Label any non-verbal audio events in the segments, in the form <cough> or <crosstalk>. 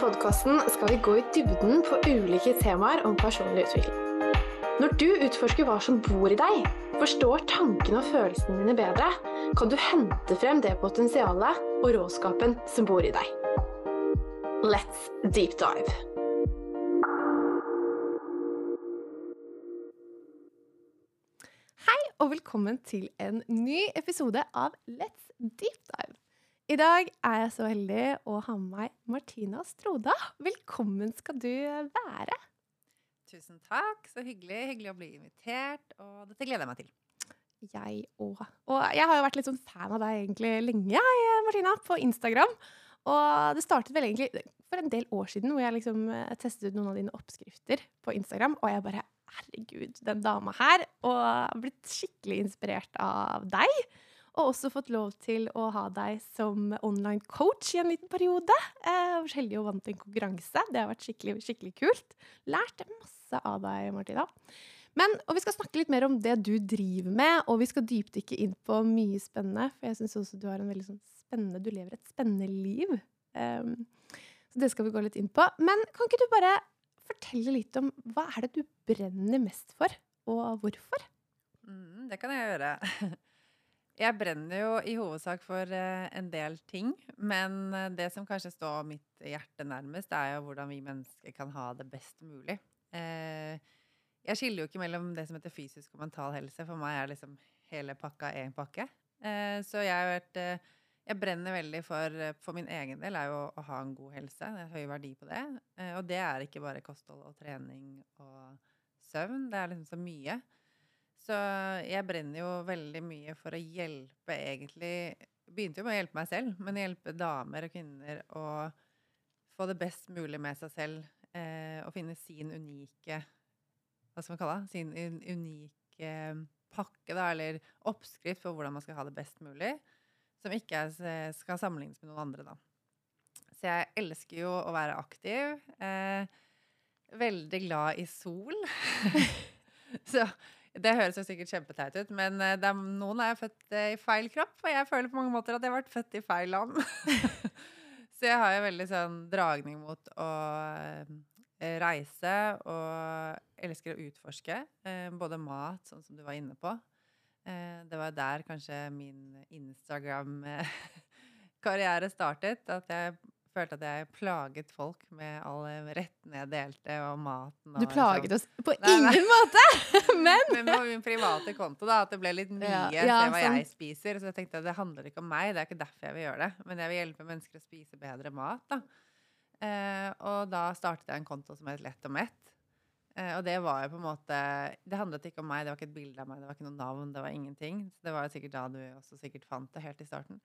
podkasten skal vi gå i dybden på ulike temaer om personlig utvikling. Når du utforsker hva som bor i deg, forstår tankene og følelsene dine bedre, kan du hente frem det potensialet og råskapen som bor i deg. Let's deep dive. Hei og velkommen til en ny episode av Let's deep dive. I dag er jeg så heldig å ha med meg Martina Stroda. Velkommen skal du være. Tusen takk. Så hyggelig. Hyggelig å bli invitert. Og dette gleder jeg meg til. Jeg òg. Og jeg har jo vært litt sånn fan av deg egentlig lenge, Martina, på Instagram. Og det startet vel egentlig for en del år siden hvor jeg liksom eh, testet ut noen av dine oppskrifter på Instagram, og jeg bare Herregud, den dama her. Og blitt skikkelig inspirert av deg. Og også fått lov til å ha deg som online coach i en liten periode. Jeg var så heldig og vant en konkurranse. Det har vært skikkelig, skikkelig kult. Lært masse av deg, Martina. Men, og Vi skal snakke litt mer om det du driver med, og vi skal dypdykke inn på mye spennende. For jeg syns også du har en veldig sånn spennende Du lever et spennende liv. Um, så det skal vi gå litt inn på. Men kan ikke du bare fortelle litt om hva er det du brenner mest for, og hvorfor? Mm, det kan jeg gjøre. <laughs> Jeg brenner jo i hovedsak for eh, en del ting, men eh, det som kanskje står mitt hjerte nærmest, er jo hvordan vi mennesker kan ha det best mulig. Eh, jeg skiller jo ikke mellom det som heter fysisk og mental helse. For meg er liksom hele pakka én pakke. Så jeg har vært jeg brenner veldig for For min egen del er jo å ha en god helse. Det er høy verdi på det. Og det er ikke bare kosthold og trening og søvn. Det er liksom så mye. Så jeg brenner jo veldig mye for å hjelpe egentlig Begynte jo med å hjelpe meg selv, men hjelpe damer og kvinner å få det best mulig med seg selv. Eh, og finne sin unike Hva skal man kalle det? Sin unike pakke, da, eller oppskrift på hvordan man skal ha det best mulig. Som ikke er, skal sammenlignes med noen andre, da. Så jeg elsker jo å være aktiv. Eh, veldig glad i sol. <laughs> så det høres jo sikkert kjempeteit ut, men eh, er, noen er født eh, i feil kropp, og jeg føler på mange måter at jeg har vært født i feil land. <laughs> så jeg har jo veldig sånn dragning mot å eh, reise, og elsker å utforske. Både mat, sånn som du var inne på. Det var der kanskje min Instagram-karriere <laughs> startet. At jeg følte at jeg plaget folk med alle rettene jeg delte, og maten. Og du plaget liksom. oss på nei, ingen <laughs> nei. måte! Men Men på min private konto, da. At det ble litt mye. Ja, ja, se hva sånn. jeg spiser. Så jeg tenkte at det handler ikke om meg. Det er ikke derfor jeg vil gjøre det. Men jeg vil hjelpe mennesker å spise bedre mat, da. Eh, og da startet jeg en konto som het Lett og mett. Eh, og det var jo på en måte Det handlet ikke om meg, det var ikke et bilde av meg, det var ikke noe navn, det var ingenting. Så det var jo sikkert da du også sikkert fant det helt i starten.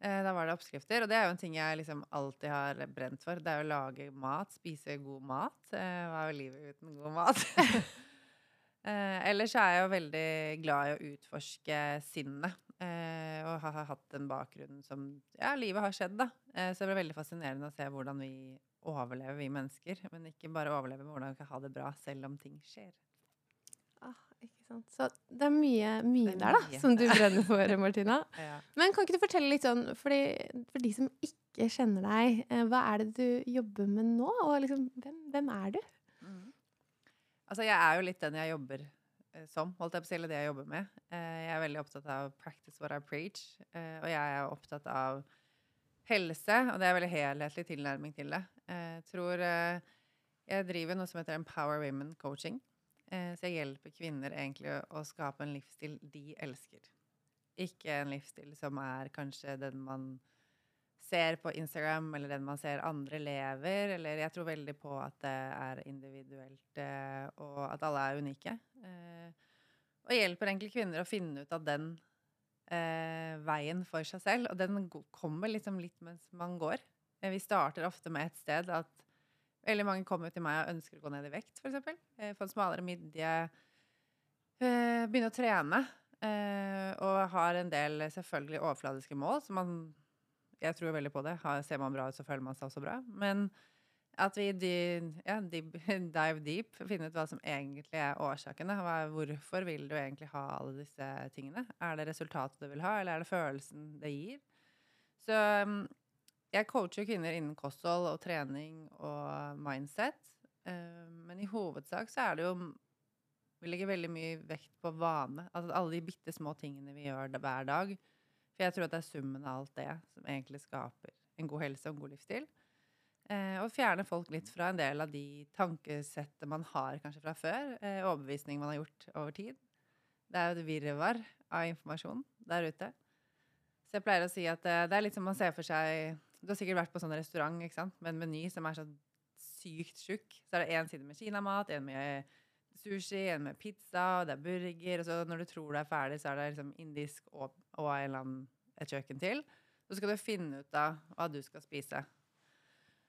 Eh, da var det oppskrifter, og det er jo en ting jeg liksom alltid har brent for. Det er å lage mat, spise god mat. Eh, hva er jo livet uten god mat? <laughs> eh, ellers er jeg jo veldig glad i å utforske sinnet. Og har hatt en bakgrunn som Ja, livet har skjedd, da. Så det ble veldig fascinerende å se hvordan vi overlever, vi mennesker. Men ikke bare overlever, men hvordan vi kan ha det bra selv om ting skjer. Så det er mye, mye er der, da, mye. som du brenner for, Martina. <laughs> ja. Men kan ikke du fortelle litt sånn, fordi, for de som ikke kjenner deg, eh, hva er det du jobber med nå? Og liksom, hvem, hvem er du? Mm. Altså, jeg er jo litt den jeg jobber eh, som, holdt jeg på å si, eller det jeg jobber med. Eh, jeg er veldig opptatt av practice what I preach, og jeg er opptatt av helse, og det er veldig helhetlig tilnærming til det. Jeg tror jeg driver noe som heter Empower Women Coaching. Eh, så jeg hjelper kvinner egentlig å skape en livsstil de elsker. Ikke en livsstil som er kanskje den man ser på Instagram, eller den man ser andre lever. Eller jeg tror veldig på at det er individuelt, eh, og at alle er unike. Eh, og hjelper egentlig kvinner å finne ut av den veien for seg selv. Og den kommer liksom litt mens man går. Vi starter ofte med et sted at Veldig mange kommer til meg og ønsker å gå ned i vekt, f.eks. Eh, få en smalere midje. Eh, begynne å trene. Eh, og har en del selvfølgelig overfladiske mål, så man Jeg tror veldig på det. ser man bra ut, så føler man seg også bra. Men at vi ja, <laughs> dive deep, finne ut hva som egentlig er årsakene. Hvorfor vil du egentlig ha alle disse tingene? Er det resultatet du vil ha, eller er det følelsen det gir? Så Jeg coacher kvinner innen kosthold og trening og mindset. eh, Men i hovedsak så er det jo Vi legger veldig mye vekt på vane. Altså alle de bitte små tingene vi gjør hver dag. For jeg tror at det er summen av alt det som egentlig skaper en god helse og en god livsstil. Eh, og fjerne folk litt fra en del av de tankesettet man har kanskje fra før. Eh, overbevisning man har gjort over tid. Det er jo et virvar av informasjon der ute. Så jeg pleier å si at det er litt som man ser for seg Du har sikkert vært på sånn restaurant ikke sant? med en meny som er så sykt tjukk. Så er det én side med kinamat, en med sushi, en med pizza, og det er burger. Og så når du tror det er ferdig, så er det liksom indisk og, og en eller annen, et kjøkken til. Så skal du finne ut av hva du skal spise.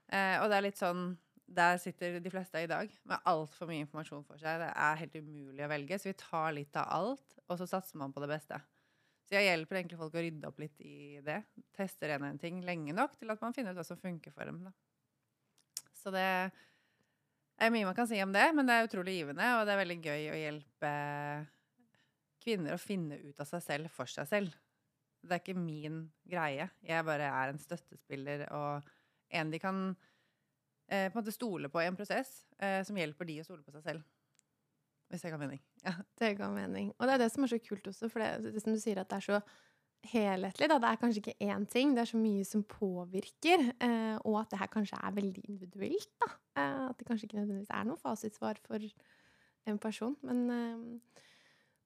Eh, og det er litt sånn Der sitter de fleste i dag med altfor mye informasjon for seg. Det er helt umulig å velge, så vi tar litt av alt, og så satser man på det beste. Så jeg hjelper egentlig folk å rydde opp litt i det. Tester en og en ting lenge nok til at man finner ut hva som funker for dem. Da. Så det er mye man kan si om det, men det er utrolig givende, og det er veldig gøy å hjelpe kvinner å finne ut av seg selv for seg selv. Det er ikke min greie. Jeg bare er en støttespiller og en de kan eh, på en måte stole på i en prosess, eh, som hjelper de å stole på seg selv. Hvis det ga mening. <laughs> Ja. Det ga mening. Og det er det som er så kult også, for det, det som du sier, at det er så helhetlig. Da. Det er kanskje ikke én ting, det er så mye som påvirker. Eh, og at det her kanskje er veldig individuelt. Da. Eh, at det kanskje ikke nødvendigvis er noe fasitsvar for en person. Men eh,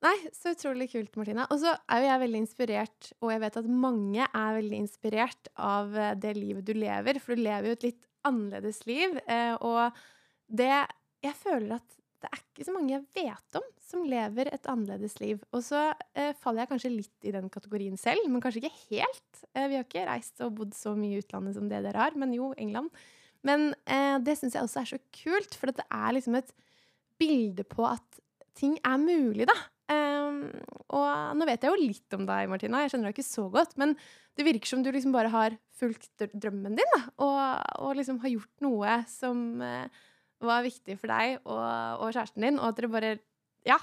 Nei, så utrolig kult, Martina. Og så er jo jeg veldig inspirert, og jeg vet at mange er veldig inspirert av eh, det livet du lever, for du lever jo et litt annerledes liv. Eh, og det Jeg føler at det er ikke så mange jeg vet om som lever et annerledes liv. Og så eh, faller jeg kanskje litt i den kategorien selv, men kanskje ikke helt. Eh, vi har ikke reist og bodd så mye i utlandet som det dere har, men jo, England. Men eh, det syns jeg også er så kult, for det er liksom et bilde på at ting er mulig, da. Um, og nå vet jeg jo litt om deg, Martina. Jeg kjenner deg ikke så godt. Men det virker som du liksom bare har fulgt drømmen din, da. Og, og liksom har gjort noe som eh, var viktig for deg og, og kjæresten din, og at dere bare ja,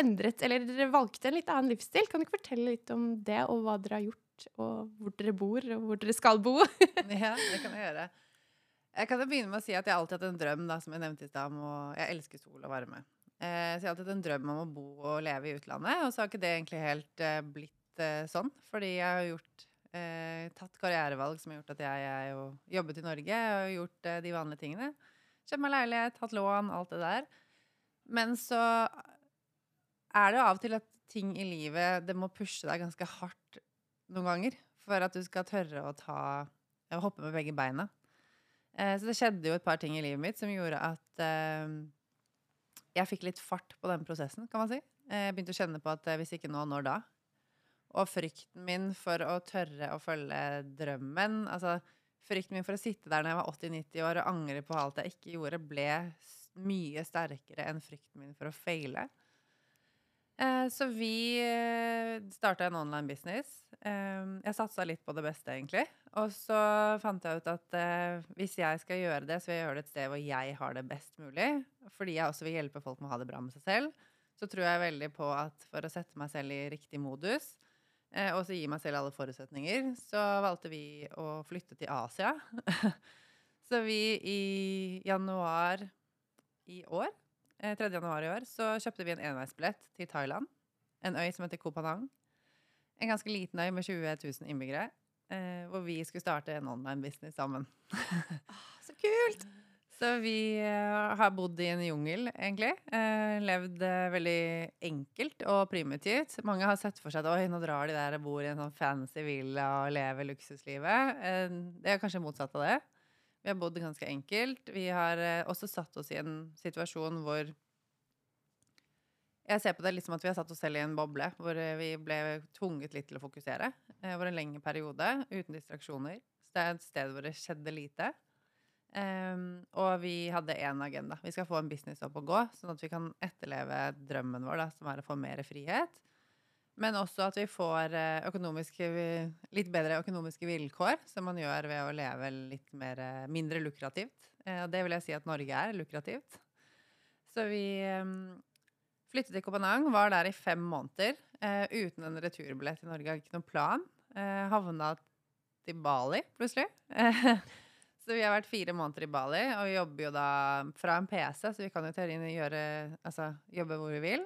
endret Eller dere valgte en litt annen livsstil. Kan du ikke fortelle litt om det, og hva dere har gjort, og hvor dere bor, og hvor dere skal bo? <laughs> Ja, det kan jeg gjøre. Jeg kan begynne med å si at jeg har alltid hatt en drøm, da, som jeg nevnte i stad, om å Jeg elsker sol og varme. Eh, så jeg har alltid hatt en drøm om å bo og leve i utlandet, og så har ikke det egentlig helt eh, blitt eh, sånn. Fordi jeg har gjort eh, tatt karrierevalg som har gjort at jeg jeg har jobbet i Norge og gjort eh, de vanlige tingene. Kjøpt meg leilighet, hatt lån, alt det der. Men så er det jo av og til at ting i livet Det må pushe deg ganske hardt noen ganger for at du skal tørre å ta hoppe med begge beina. Eh, så det skjedde jo et par ting i livet mitt som gjorde at eh, jeg fikk litt fart på den prosessen, kan man si. Eh, Jeg begynte å kjenne på at eh, hvis ikke nå, når da? Og frykten min for å tørre å følge drømmen Altså frykten min for å sitte der når jeg var 80-90 år og angre på alt jeg ikke gjorde, ble mye sterkere enn frykten min for å feile. Eh, Så vi starta en online business. Eh, Jeg satsa litt på det beste, egentlig. Og så fant jeg ut at eh, hvis jeg skal gjøre det, så vil jeg gjøre det et sted hvor jeg har det best mulig. Fordi jeg også vil hjelpe folk med å ha det bra med seg selv. Så tror jeg veldig på at for å sette meg selv i riktig modus, eh, og så gi meg selv alle forutsetninger, så valgte vi å flytte til Asia. <laughs> så vi i januar i år, eh, 3. januar i år, så kjøpte vi en enveisbillett til Thailand. En øy som heter Koh Phangan. En ganske liten øy med 20 000 innbyggere. Eh, hvor vi skulle starte en online business sammen. <laughs> så kult! Så vi eh, har bodd i en jungel, egentlig. Eh, levd eh, veldig enkelt og primitivt. Mange har sett for seg at oi, nå drar de der og bor i en sånn fancy villa og lever luksuslivet. Det er kanskje motsatt av det. Vi har bodd ganske enkelt. Vi har også satt oss i en situasjon hvor jeg ser på det litt som at vi har satt oss selv i en boble, hvor vi ble tvunget litt til å fokusere over en lengre periode, uten distraksjoner. Så det er et sted hvor det skjedde lite. Ehm, og vi hadde én agenda. Vi skal få en business opp og gå, sånn at vi kan etterleve drømmen vår, da, som er å få mer frihet. Men også at vi får eh, litt bedre økonomiske vilkår, som man gjør ved å leve litt mer, eh, mindre lukrativt. Eh, Og det vil jeg si at Norge er lukrativt. Så vi ehm, flyttet til Kopenhagen, var der i fem måneder uten en returbillett til Norge. Hadde ikke noen plan. Havna til Bali, plutselig. <laughs> så vi har vært fire måneder i Bali, og vi jobber jo da fra en PC, så vi kan jo teorien gjøre, altså, jobbe hvor vi vil.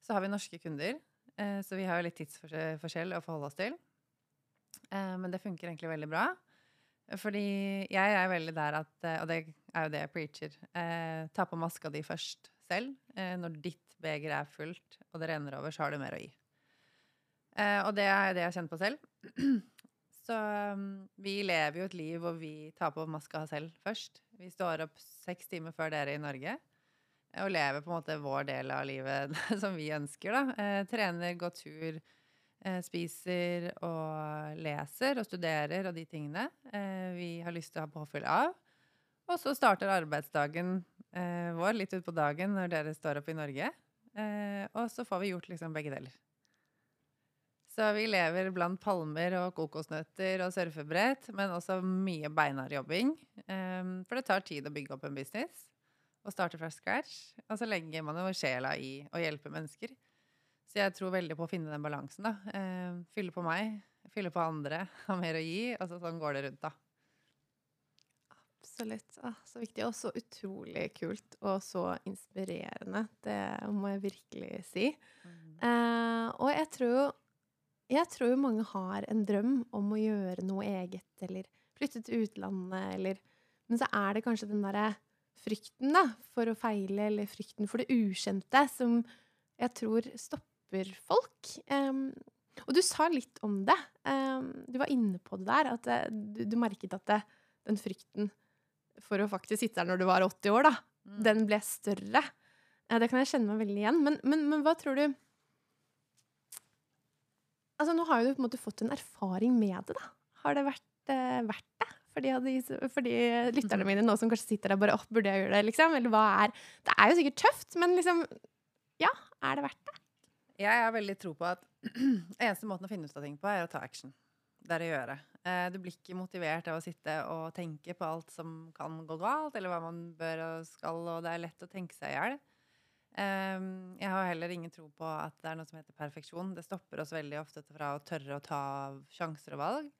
Så har vi norske kunder, eh, så vi har jo litt tidsforskjell å forholde oss til. Eh, men det funker egentlig veldig bra. Fordi jeg er veldig der at, eh, og det er jo det jeg preacher, ta på maska di først selv. Når ditt beger er fullt, og det renner over, så har du mer å gi. Og det er det jeg har kjent på selv. <clears throat> Så um, vi lever jo et liv hvor vi tar på maska selv først. Vi står opp seks timer før dere i Norge og lever på en måte vår del av livet <laughs> som vi ønsker, da. Eh, trener, går tur, eh, spiser og leser og studerer og de tingene eh, vi har lyst til å ha påfyll av. Og så starter arbeidsdagen eh, vår litt utpå dagen når dere står opp i Norge. Eh, og så får vi gjort liksom begge deler. Så vi lever blant palmer og kokosnøtter og surfebrett, men også mye beinhard jobbing. Um, for det tar tid å bygge opp en business og starte fra scratch. Og så legger man jo sjela i å hjelpe mennesker. Så jeg tror veldig på å finne den balansen, da. Um, fylle på meg, fylle på andre, ha mer å gi. Altså sånn går det rundt, da. Absolutt. Ah, så viktig, og så utrolig kult og så inspirerende. Det må jeg virkelig si. Mm. Uh, og jeg tror jo jeg tror jo mange har en drøm om å gjøre noe eget, eller flytte til utlandet, eller Men så er det kanskje den derre frykten, da, for å feile, eller frykten for det ukjente, som jeg tror stopper folk. Um, og du sa litt om det. Um, du var inne på det der, at det, eh, du, du, merket at det, den frykten for å faktisk sitte der når du var 80 år, da, mm. den ble større. Ja, det kan jeg kjenne meg veldig igjen. Men, men, men hva tror du Altså, nå har jo du på en måte fått en erfaring med det, da. Har det vært, uh, vært det? For de, for de, lytterne mine nå som kanskje sitter der bare opp, burde jeg gjøre det?' liksom? Eller hva er Det er jo sikkert tøft, men liksom Ja, er det verdt det? Jeg har veldig tro på at <clears throat> eneste måten å finne ut av ting på, er å ta action. Det er å gjøre. Eh, du blir ikke motivert av å sitte og tenke på alt som kan gå galt, eller hva man bør og skal, og det er lett å tenke seg i hjel. Um, jeg har heller ingen tro på at det er noe som heter perfeksjon. Det stopper oss veldig ofte fra å tørre å ta sjanser og valg.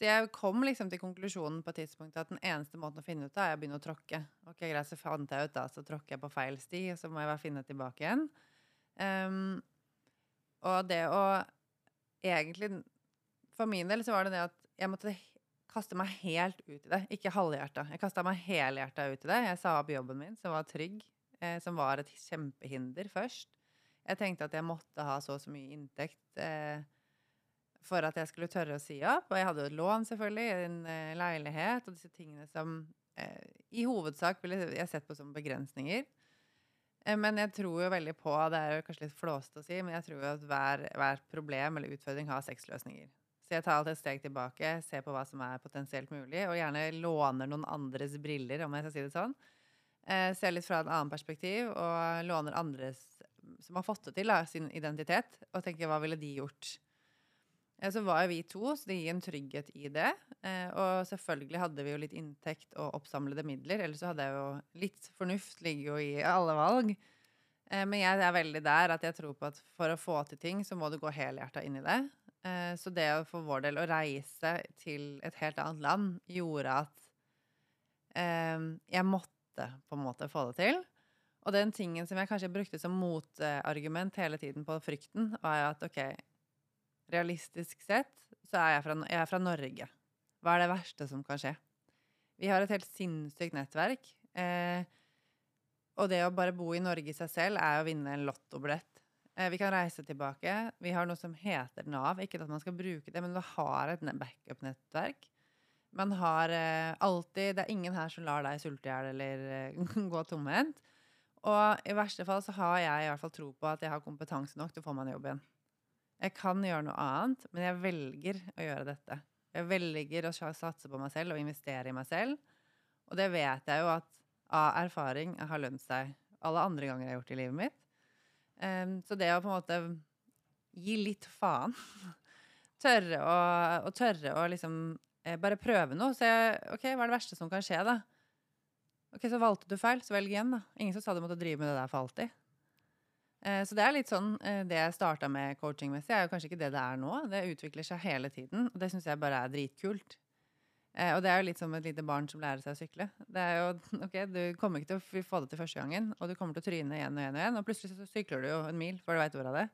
Så jeg kom liksom til konklusjonen på et tidspunkt at den eneste måten å finne ut av, er å begynne å tråkke. Ok, greit, så fant jeg ut da, så tråkker jeg på feil sti, og så må jeg bare finne tilbake igjen. Um, og det å egentlig For min del så var det det at jeg måtte kaste meg helt ut i det. Ikke halvhjerta. Jeg kasta meg helhjerta ut i det. Jeg sa opp jobben min, som var trygg eh, som var et kjempehinder først. Jeg tenkte at jeg måtte ha så og så mye inntekt eh, for at jeg skulle tørre å si opp. Og jeg hadde jo et lån, selvfølgelig, en eh, leilighet og disse tingene som eh, i hovedsak ville jeg sett på som begrensninger. Eh, men jeg tror jo veldig på Det er jo kanskje litt flåste å si, men jeg tror jo at hver, hver problem eller utfordring har seks løsninger. Så jeg tar alltid et steg tilbake, ser på hva som er potensielt mulig, og gjerne låner noen andres briller, om jeg skal si det sånn eh, ser litt fra en annen perspektiv og låner andres som har fått det til, da, sin identitet, og tenker hva ville de gjort? Eh, så var jo vi to, så det gir en trygghet i det. Eh, og selvfølgelig hadde vi jo litt inntekt og oppsamlede midler, ellers så hadde jeg jo litt fornuft ligger jo i alle valg. Eh, men jeg er veldig der at jeg tror på at for å få til ting, så må du gå helhjerta inn i det. Eh, så det for vår del å reise til et helt annet land gjorde at eh, jeg måtte måtte på en måte få det til. Og den tingen som jeg kanskje brukte som motargument hele tiden på frykten, var at ok, realistisk sett så er jeg fra, jeg er fra Norge. Hva er det verste som kan skje? Vi har et helt sinnssykt nettverk. Eh, og det å bare bo i Norge i seg selv er å vinne en lottobillett. Eh, vi kan reise tilbake. Vi har noe som heter Nav. Ikke at man skal bruke det, men vi har et backup-nettverk. Man har eh, alltid Det er ingen her som lar deg sulte i hjel eller eh, <laughs> gå tomhendt. Og i verste fall så har jeg i hvert fall tro på at jeg har kompetanse nok til å få meg en jobb igjen. Jeg kan gjøre noe annet, men jeg velger å gjøre dette. Jeg velger å satse på meg selv og investere i meg selv. Og det vet jeg jo at av erfaring har lønt seg alle andre ganger jeg har gjort i livet mitt. Um, så det å på en måte gi litt faen <laughs> Tørre å, og tørre å liksom bare prøve noe. Se ok, hva er det verste som kan skje, da? Ok, Så valgte du feil, så velg igjen, da. Ingen som sa du måtte drive med det der for alltid. Eh, så det er litt sånn eh, Det jeg starta med coachingmessig, er jo kanskje ikke det det er nå. Det utvikler seg hele tiden, og det syns jeg bare er dritkult. Eh, og det er jo litt som et lite barn som lærer seg å sykle. Det er jo, <laughs> ok, Du kommer ikke til å få det til første gangen, og du kommer til å tryne igjen og igjen, og igjen, og plutselig så sykler du jo en mil før du veit ordet av det.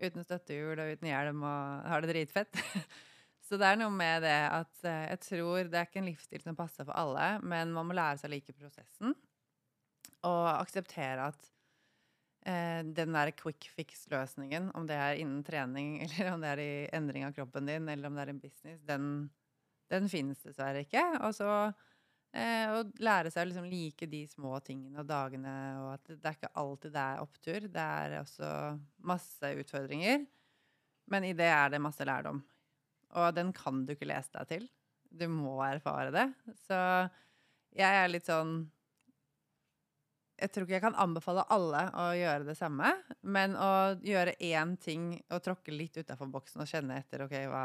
Uten støttehjul og uten hjelm og har det dritfett. <laughs> så det er noe med det at eh, jeg tror det er ikke en livsstil som passer for alle, men man må lære seg å like prosessen. Og akseptere at eh, den der quick fix-løsningen, om det er innen trening, <laughs> eller om det er i endring av kroppen din, eller om det er en business, den, den finnes dessverre ikke. Og så eh, å lære seg å liksom like de små tingene og dagene, og at det er ikke alltid det er opptur. Det er også masse utfordringer. Men i det er det masse lærdom. Og den kan du ikke lese deg til. Du må erfare det. Så jeg er litt sånn jeg tror ikke jeg kan anbefale alle å gjøre det samme, men å gjøre én ting og tråkke litt utafor boksen og kjenne etter ok, hva,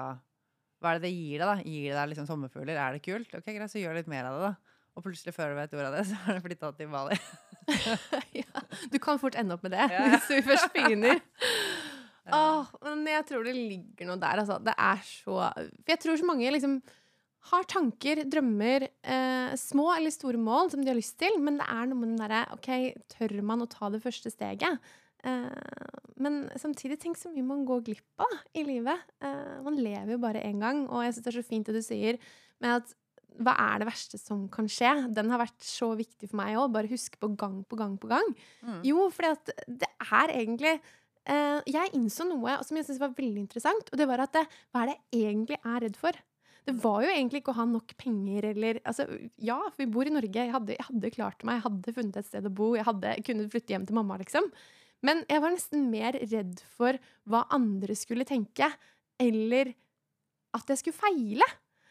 hva er det det gir deg, da? Gir det deg liksom sommerfugler? Er det kult? Ok, greit, så gjør litt mer av det, da. Og plutselig, før du vet ordet av det, <laughs> så har du flytta til Bali. <laughs> ja, du kan fort ende opp med det Ja. hvis du først begynner. <laughs> Åh, men jeg tror det ligger noe der, altså. Det er så For jeg tror så mange liksom har tanker, drømmer, eh, små eller store mål som de har lyst til, men det er noe med den derre OK, tør man å ta det første steget? Eh, men samtidig, tenk så mye man går glipp av i livet. Eh, man lever jo bare én gang, og jeg syns det er så fint det du sier med at hva er det verste som kan skje? Den har vært så viktig for meg òg. Bare huske på gang på gang på gang. Mm. Jo, at det er egentlig eh, Jeg innså noe som jeg syntes var veldig interessant, og det var at det, hva er det jeg egentlig er redd for? Det var jo egentlig ikke å ha nok penger eller altså, Ja, vi bor i Norge. Jeg hadde, jeg hadde klart meg. Jeg hadde funnet et sted å bo. Jeg hadde kunnet flytte hjem til mamma, liksom. Men jeg var nesten mer redd for hva andre skulle tenke, eller at jeg skulle feile.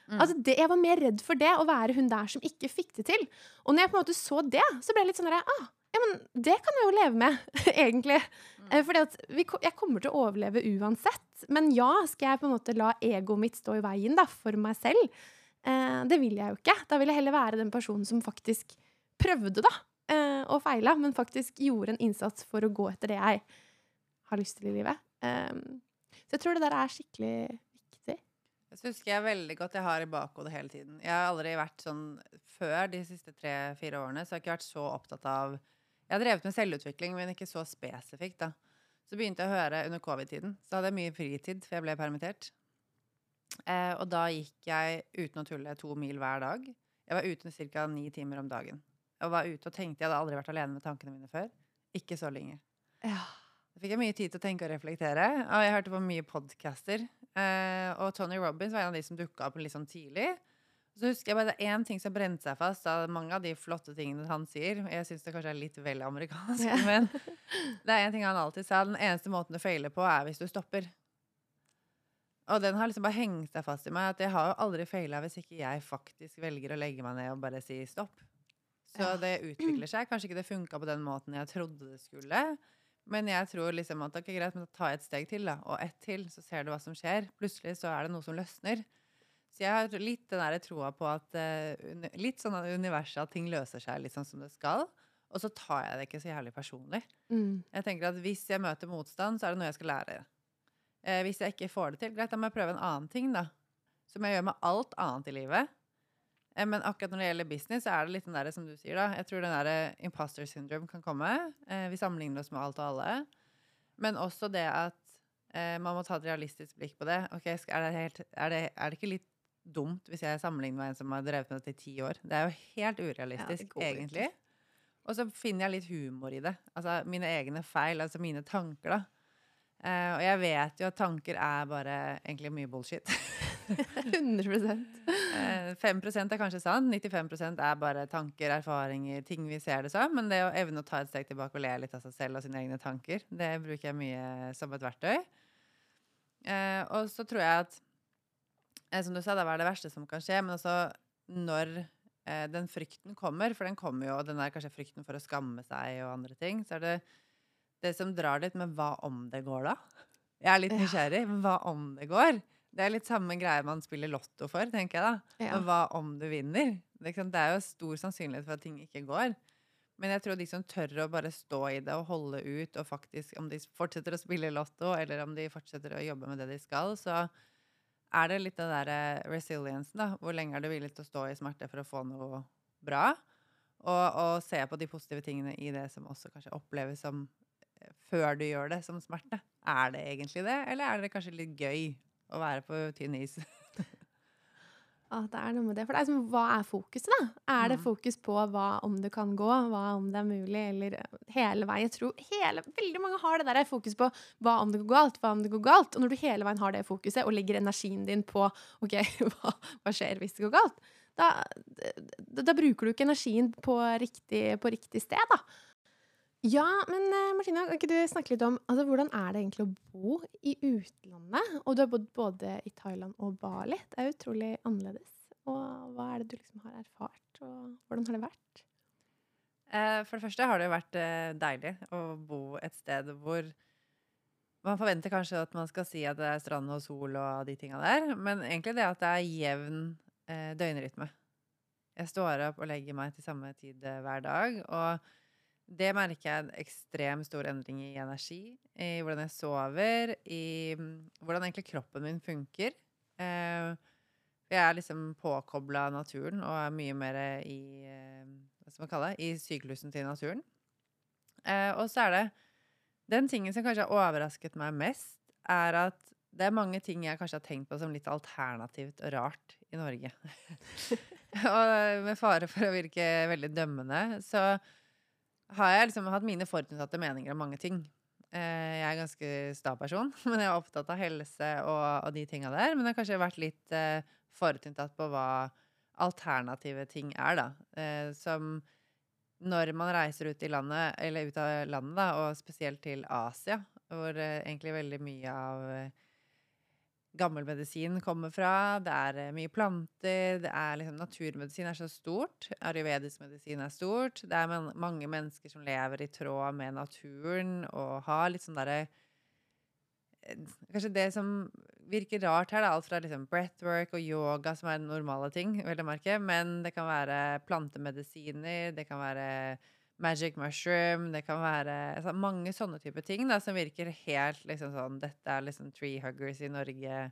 Mm. Altså det, jeg var mer redd for det, å være hun der som ikke fikk det til. Og når jeg på en måte så det, så ble jeg litt sånn der, ah, ja, men det kan jeg jo leve med, <laughs> egentlig. Eh, Fordi at vi, jeg kommer til å overleve uansett. Men ja, skal jeg på en måte la egoet mitt stå i veien da, for meg selv? Eh, det vil jeg jo ikke. Da vil jeg heller være den personen som faktisk prøvde, da. Eh, og feila, men faktisk gjorde en innsats for å gå etter det jeg har lyst til i livet. Eh, så jeg tror det der er skikkelig viktig. Det husker jeg veldig godt jeg har i bakhodet hele tiden. Jeg har aldri vært sånn Før de siste tre-fire årene så jeg har ikke vært så opptatt av Jeg har drevet med selvutvikling, men ikke så spesifikt, da. Så begynte jeg å høre under covid-tiden. Så hadde jeg mye fritid, for jeg ble permittert. Eh, og da gikk jeg uten å tulle to mil hver dag. Jeg var ute ca. ni timer om dagen. Jeg var ute og tenkte Jeg hadde aldri vært alene med tankene mine før. Ikke så lenge. Ja. Da fikk jeg mye tid til å tenke og reflektere, og jeg hørte på mye podcaster. Eh, og Tony Robbins var en av de som dukka opp litt sånn tidlig. Så husker jeg bare det er én ting som brente seg fast av mange av de flotte tingene han sier. Jeg syns det kanskje er litt vel amerikansk, Ja. men <laughs> det er en ting han alltid sa. Den eneste måten du feiler på, er hvis du stopper. Og den har liksom bare hengt seg fast i meg. At jeg har jo aldri feila hvis ikke jeg faktisk velger å legge meg ned og bare si stopp. Så Ja. det <clears throat> utvikler seg. Kanskje ikke det funka på den måten jeg trodde det skulle. Men jeg tror liksom at ok, greit, men da tar jeg et steg til, da. Og ett til, så ser du hva som skjer. Plutselig så er det noe som løsner. Så jeg har litt den der troa på at uh, Litt sånn at universet, at ting løser seg litt sånn som det skal. Og så tar jeg det ikke så jævlig personlig. Mm. Jeg tenker at Hvis jeg møter motstand, så er det noe jeg skal lære. Eh, hvis jeg ikke får det til, greit, da må jeg prøve en annen ting, da. Som jeg gjør med alt annet i livet. Eh, men akkurat når det gjelder business, så er det litt den der, som du sier, da. Jeg tror den der imposter syndrome kan komme. Eh, vi sammenligner oss med alt og alle. Men også det at eh, man må ta et realistisk blikk på det. Ok, er det, helt, er, det, er det ikke litt dumt hvis jeg sammenligner med en som har drevet med dette i ti år? Det er jo helt urealistisk, ja, egentlig. Og så finner jeg litt humor i det. Altså mine egne feil, altså mine tanker, da. Eh, og jeg vet jo at tanker er bare egentlig mye bullshit. 100 <laughs> <laughs> Eh, 5% er kanskje sant, 95% er bare tanker, erfaringer, ting vi ser det som. Men det å evne å ta et steg tilbake og le litt av seg selv og sine egne tanker, det bruker jeg mye som et verktøy. Eh, og så tror jeg at Som du sa, det var det verste som kan skje, men også når eh, den frykten kommer, for den kommer jo, og den er kanskje frykten for å skamme seg og andre ting, så er det det som drar litt med hva om det går, da? Jeg er litt Ja. nysgjerrig. men Hva om det går? Det er litt samme greie man spiller lotto for, tenker jeg da. Ja. Men hva om du vinner? Er? Det er jo stor sannsynlighet for at ting ikke går. Men jeg tror de som tør å bare stå i det og holde ut, og faktisk om de fortsetter å spille lotto, eller om de fortsetter å jobbe med det de skal, så er det litt den der resiliensen, da. Hvor lenge er du villig til å stå i smerte for å få noe bra? Og, og se på de positive tingene i det som også kanskje oppleves som eh, før du gjør det, som smerte. Er det egentlig det, eller er det kanskje litt gøy å være på tynn is? <laughs> Ah, det er noe med det. For det er som, hva er fokuset, da? Er det Mm. fokus på hva om det kan gå, hva om det er mulig, eller hele veien? Jeg tror hele, veldig mange har det der fokus på hva om det går galt, hva om det går galt. Og når du hele veien har det fokuset, og legger energien din på ok, <laughs> hva, hva skjer hvis det går galt, da, da, da bruker du ikke energien på riktig, på riktig sted, da. Ja, men eh, Martina, kan ikke du snakke litt om altså, hvordan er det egentlig å bo i utlandet? Og du har bodd både i Thailand og Bali. Det er utrolig annerledes. Og hva er det du liksom har erfart, og hvordan har det vært? Eh, For det første har det jo vært eh, deilig å bo et sted hvor man forventer kanskje at man skal si at det er strand og sol og de tinga der, men egentlig det at det er jevn døgnrytme. Jeg står opp og legger meg til samme tid hver dag, og det merker jeg en ekstremt stor endring i energi, i hvordan jeg sover, i mm, hvordan egentlig kroppen min funker. Eh, jeg er liksom påkobla naturen og er mye mer i eh, hva skal man kalle det, i syklusen til naturen. Eh, og så er det Den tingen som kanskje har overrasket meg mest, er at det er mange ting jeg kanskje har tenkt på som litt alternativt og rart i Norge. <laughs> og med fare for å virke veldig dømmende, så har jeg liksom hatt mine forutinntatte meninger om mange ting. Eh, jeg er en ganske sta person, <laughs> men jeg er opptatt av helse og, og de tinga der. Men jeg har kanskje vært litt eh, forutinntatt på hva alternative ting er, da. Eh, som når man reiser ut i landet, eller ut av landet, da, og spesielt til Asia, hvor eh, egentlig veldig mye av gammel medisin kommer fra. Det er eh, mye planter. det er liksom Naturmedisin er så stort. Ayurvedisk medisin er stort. Det er men mange mennesker som lever i tråd med naturen og har litt sånn derre eh, Kanskje det som virker rart her, er alt fra liksom breathwork og yoga, som er normale ting, vel å merke, men det kan være plantemedisiner, det kan være magic mushroom, det kan være altså, mange sånne typer ting da, som virker helt liksom sånn Dette er liksom tree huggers i Norge.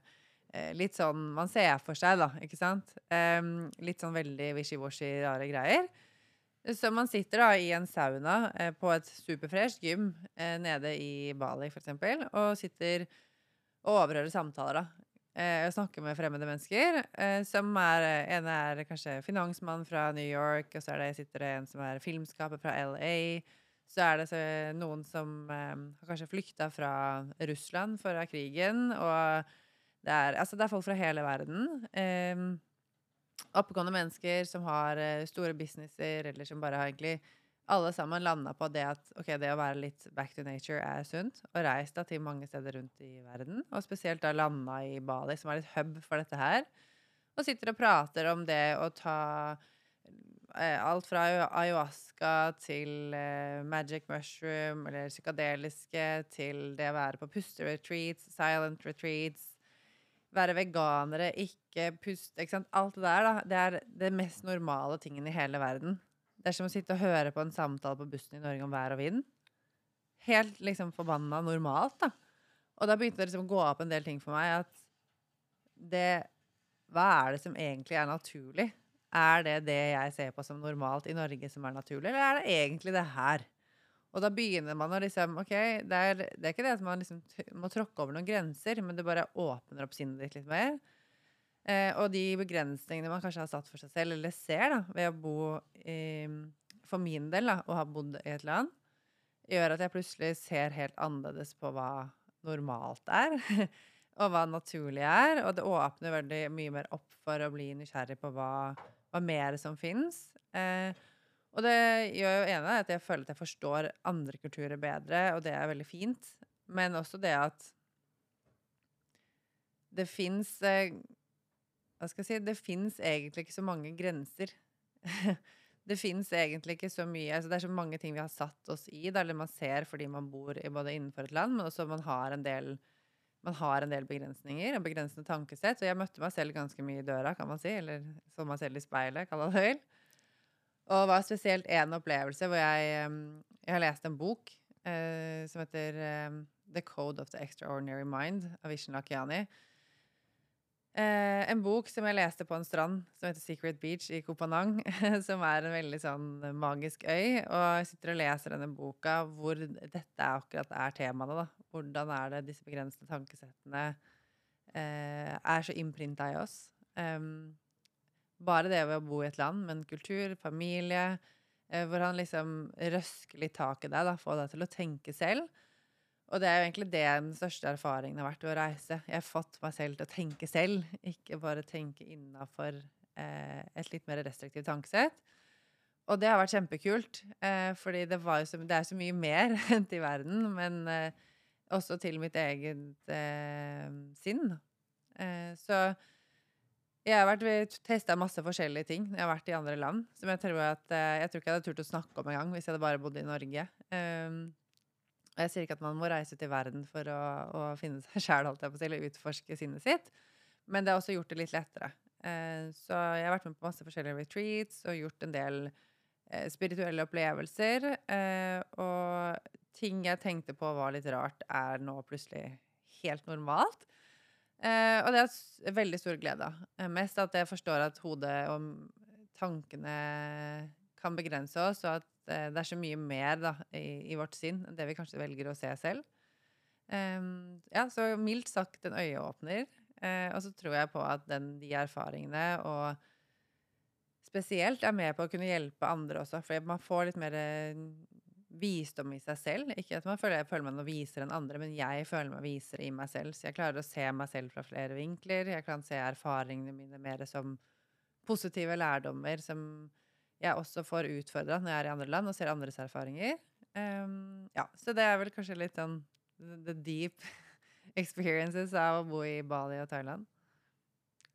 Eh, litt sånn man ser for seg, da, ikke sant? Um, litt sånn veldig wishy-washy, rare greier. Så man sitter da i en sauna eh, på et superfresht gym eh, nede i Bali, for eksempel, og sitter og overhører samtaler, da. Eh, og snakker med fremmede mennesker. Eh, som er En er kanskje finansmann fra New York, og så det, sitter det en som er filmskaper fra LA. Så er det så, noen som eh, har kanskje flykta fra Russland for krigen. Og det er, altså det er folk fra hele verden. Eh, oppegående mennesker som har eh, store businesser, eller som bare har egentlig alle sammen landa på det at okay, det å være litt back to nature er sunt. Og reist da til mange steder rundt i verden. Og spesielt da landa i Bali, som er litt hub for dette her. Og sitter og prater om det å ta eh, alt fra ayahuasca til eh, magic mushroom eller psykadeliske til det å være på pusteretreats, silent retreats. Være veganere, ikke puste ikke sant? Alt det der, da. Det er det mest normale tingen i hele verden. Det er som å sitte og høre på en samtale på bussen i Norge om vær og vind. Helt liksom forbanna normalt, da. Og da begynte det liksom å gå opp en del ting for meg at det Hva er det som egentlig er naturlig? Er det det jeg ser på som normalt i Norge, som er naturlig, eller er det egentlig det her? Og da begynner man å liksom Ok, det er, det er ikke det at man liksom må tråkke over noen grenser, men det bare åpner opp sinnet ditt litt mer. Eh, og de begrensningene man kanskje har satt for seg selv, eller ser, da, ved å bo i For min del, da, å ha bodd i et land, gjør at jeg plutselig ser helt annerledes på hva normalt er. <laughs> og hva naturlig er. Og det åpner veldig mye mer opp for å bli nysgjerrig på hva, hva mer som fins. Eh, og det gjør jo ene at jeg føler at jeg forstår andre kulturer bedre, og det er veldig fint. Men også det at det fins eh, Hva skal jeg si Det fins egentlig ikke så mange grenser. <laughs> det fins egentlig ikke så mye altså Det er så mange ting vi har satt oss i, da, eller man ser fordi man bor i, både innenfor et land, men også man har en del man har en del begrensninger og begrensende tankesett. Og jeg møtte meg selv ganske mye i døra, kan man si. Eller så meg selv i speilet, kall det høyt. Og det var spesielt én opplevelse hvor jeg, jeg har lest en bok eh, som heter eh, The Code of the Extraordinary Mind av Vishen Lakiani. Eh, en bok som jeg leste på en strand som heter Secret Beach i Kopanang. <laughs> Som er en veldig sånn magisk øy. Og jeg sitter og leser denne boka hvor dette akkurat er temaene. da. Hvordan er det disse begrensede tankesettene eh, er så innprinta i oss. Um, bare det ved å bo i et land med en kultur, familie, eh, hvor han liksom røsker litt tak i deg, da, får deg til å tenke selv. Og det er jo egentlig det den største erfaringen har vært ved å reise. Jeg har fått meg selv til å tenke selv, ikke bare tenke innafor eh, et litt mer restriktivt tankesett. Og det har vært kjempekult, eh, fordi det, så, det er så mye mer <laughs> til verden, men eh, også til mitt eget eh, sinn. Eh, så jeg har vært testa masse forskjellige ting når jeg har vært i andre land. Som jeg tror at eh, Jeg tror ikke jeg hadde turt å snakke om engang hvis jeg hadde bare bodd i Norge. Um, og jeg sier ikke at man må reise ut i verden for å, å finne seg <laughs> sjæl, eller utforske sinnet sitt. Men det har også gjort det litt lettere. Eh, så jeg har vært med på masse forskjellige retreats og gjort en del eh, spirituelle opplevelser. Eh, og ting jeg tenkte på var litt rart, er nå plutselig helt normalt. Og det er veldig stor glede av. Mest at jeg forstår at hodet og tankene kan begrense oss, og at det er så mye mer da, i, i vårt sinn enn det vi kanskje velger å se selv. Um, ja, så mildt sagt en øyeåpner. Uh, og så tror jeg på at den, de erfaringene og spesielt er med på å kunne hjelpe andre også, for man får litt mer eh, visdom i seg selv. Ikke at man føler, jeg føler meg noe visere enn andre, men jeg føler meg visere i meg selv. Så jeg klarer å se meg selv fra flere vinkler. Jeg kan se erfaringene mine mer som positive lærdommer som jeg også får utfordra når jeg er i andre land og ser andres erfaringer. Um, ja, så det er vel kanskje litt sånn the deep <laughs> experiences av å bo i Bali og Thailand.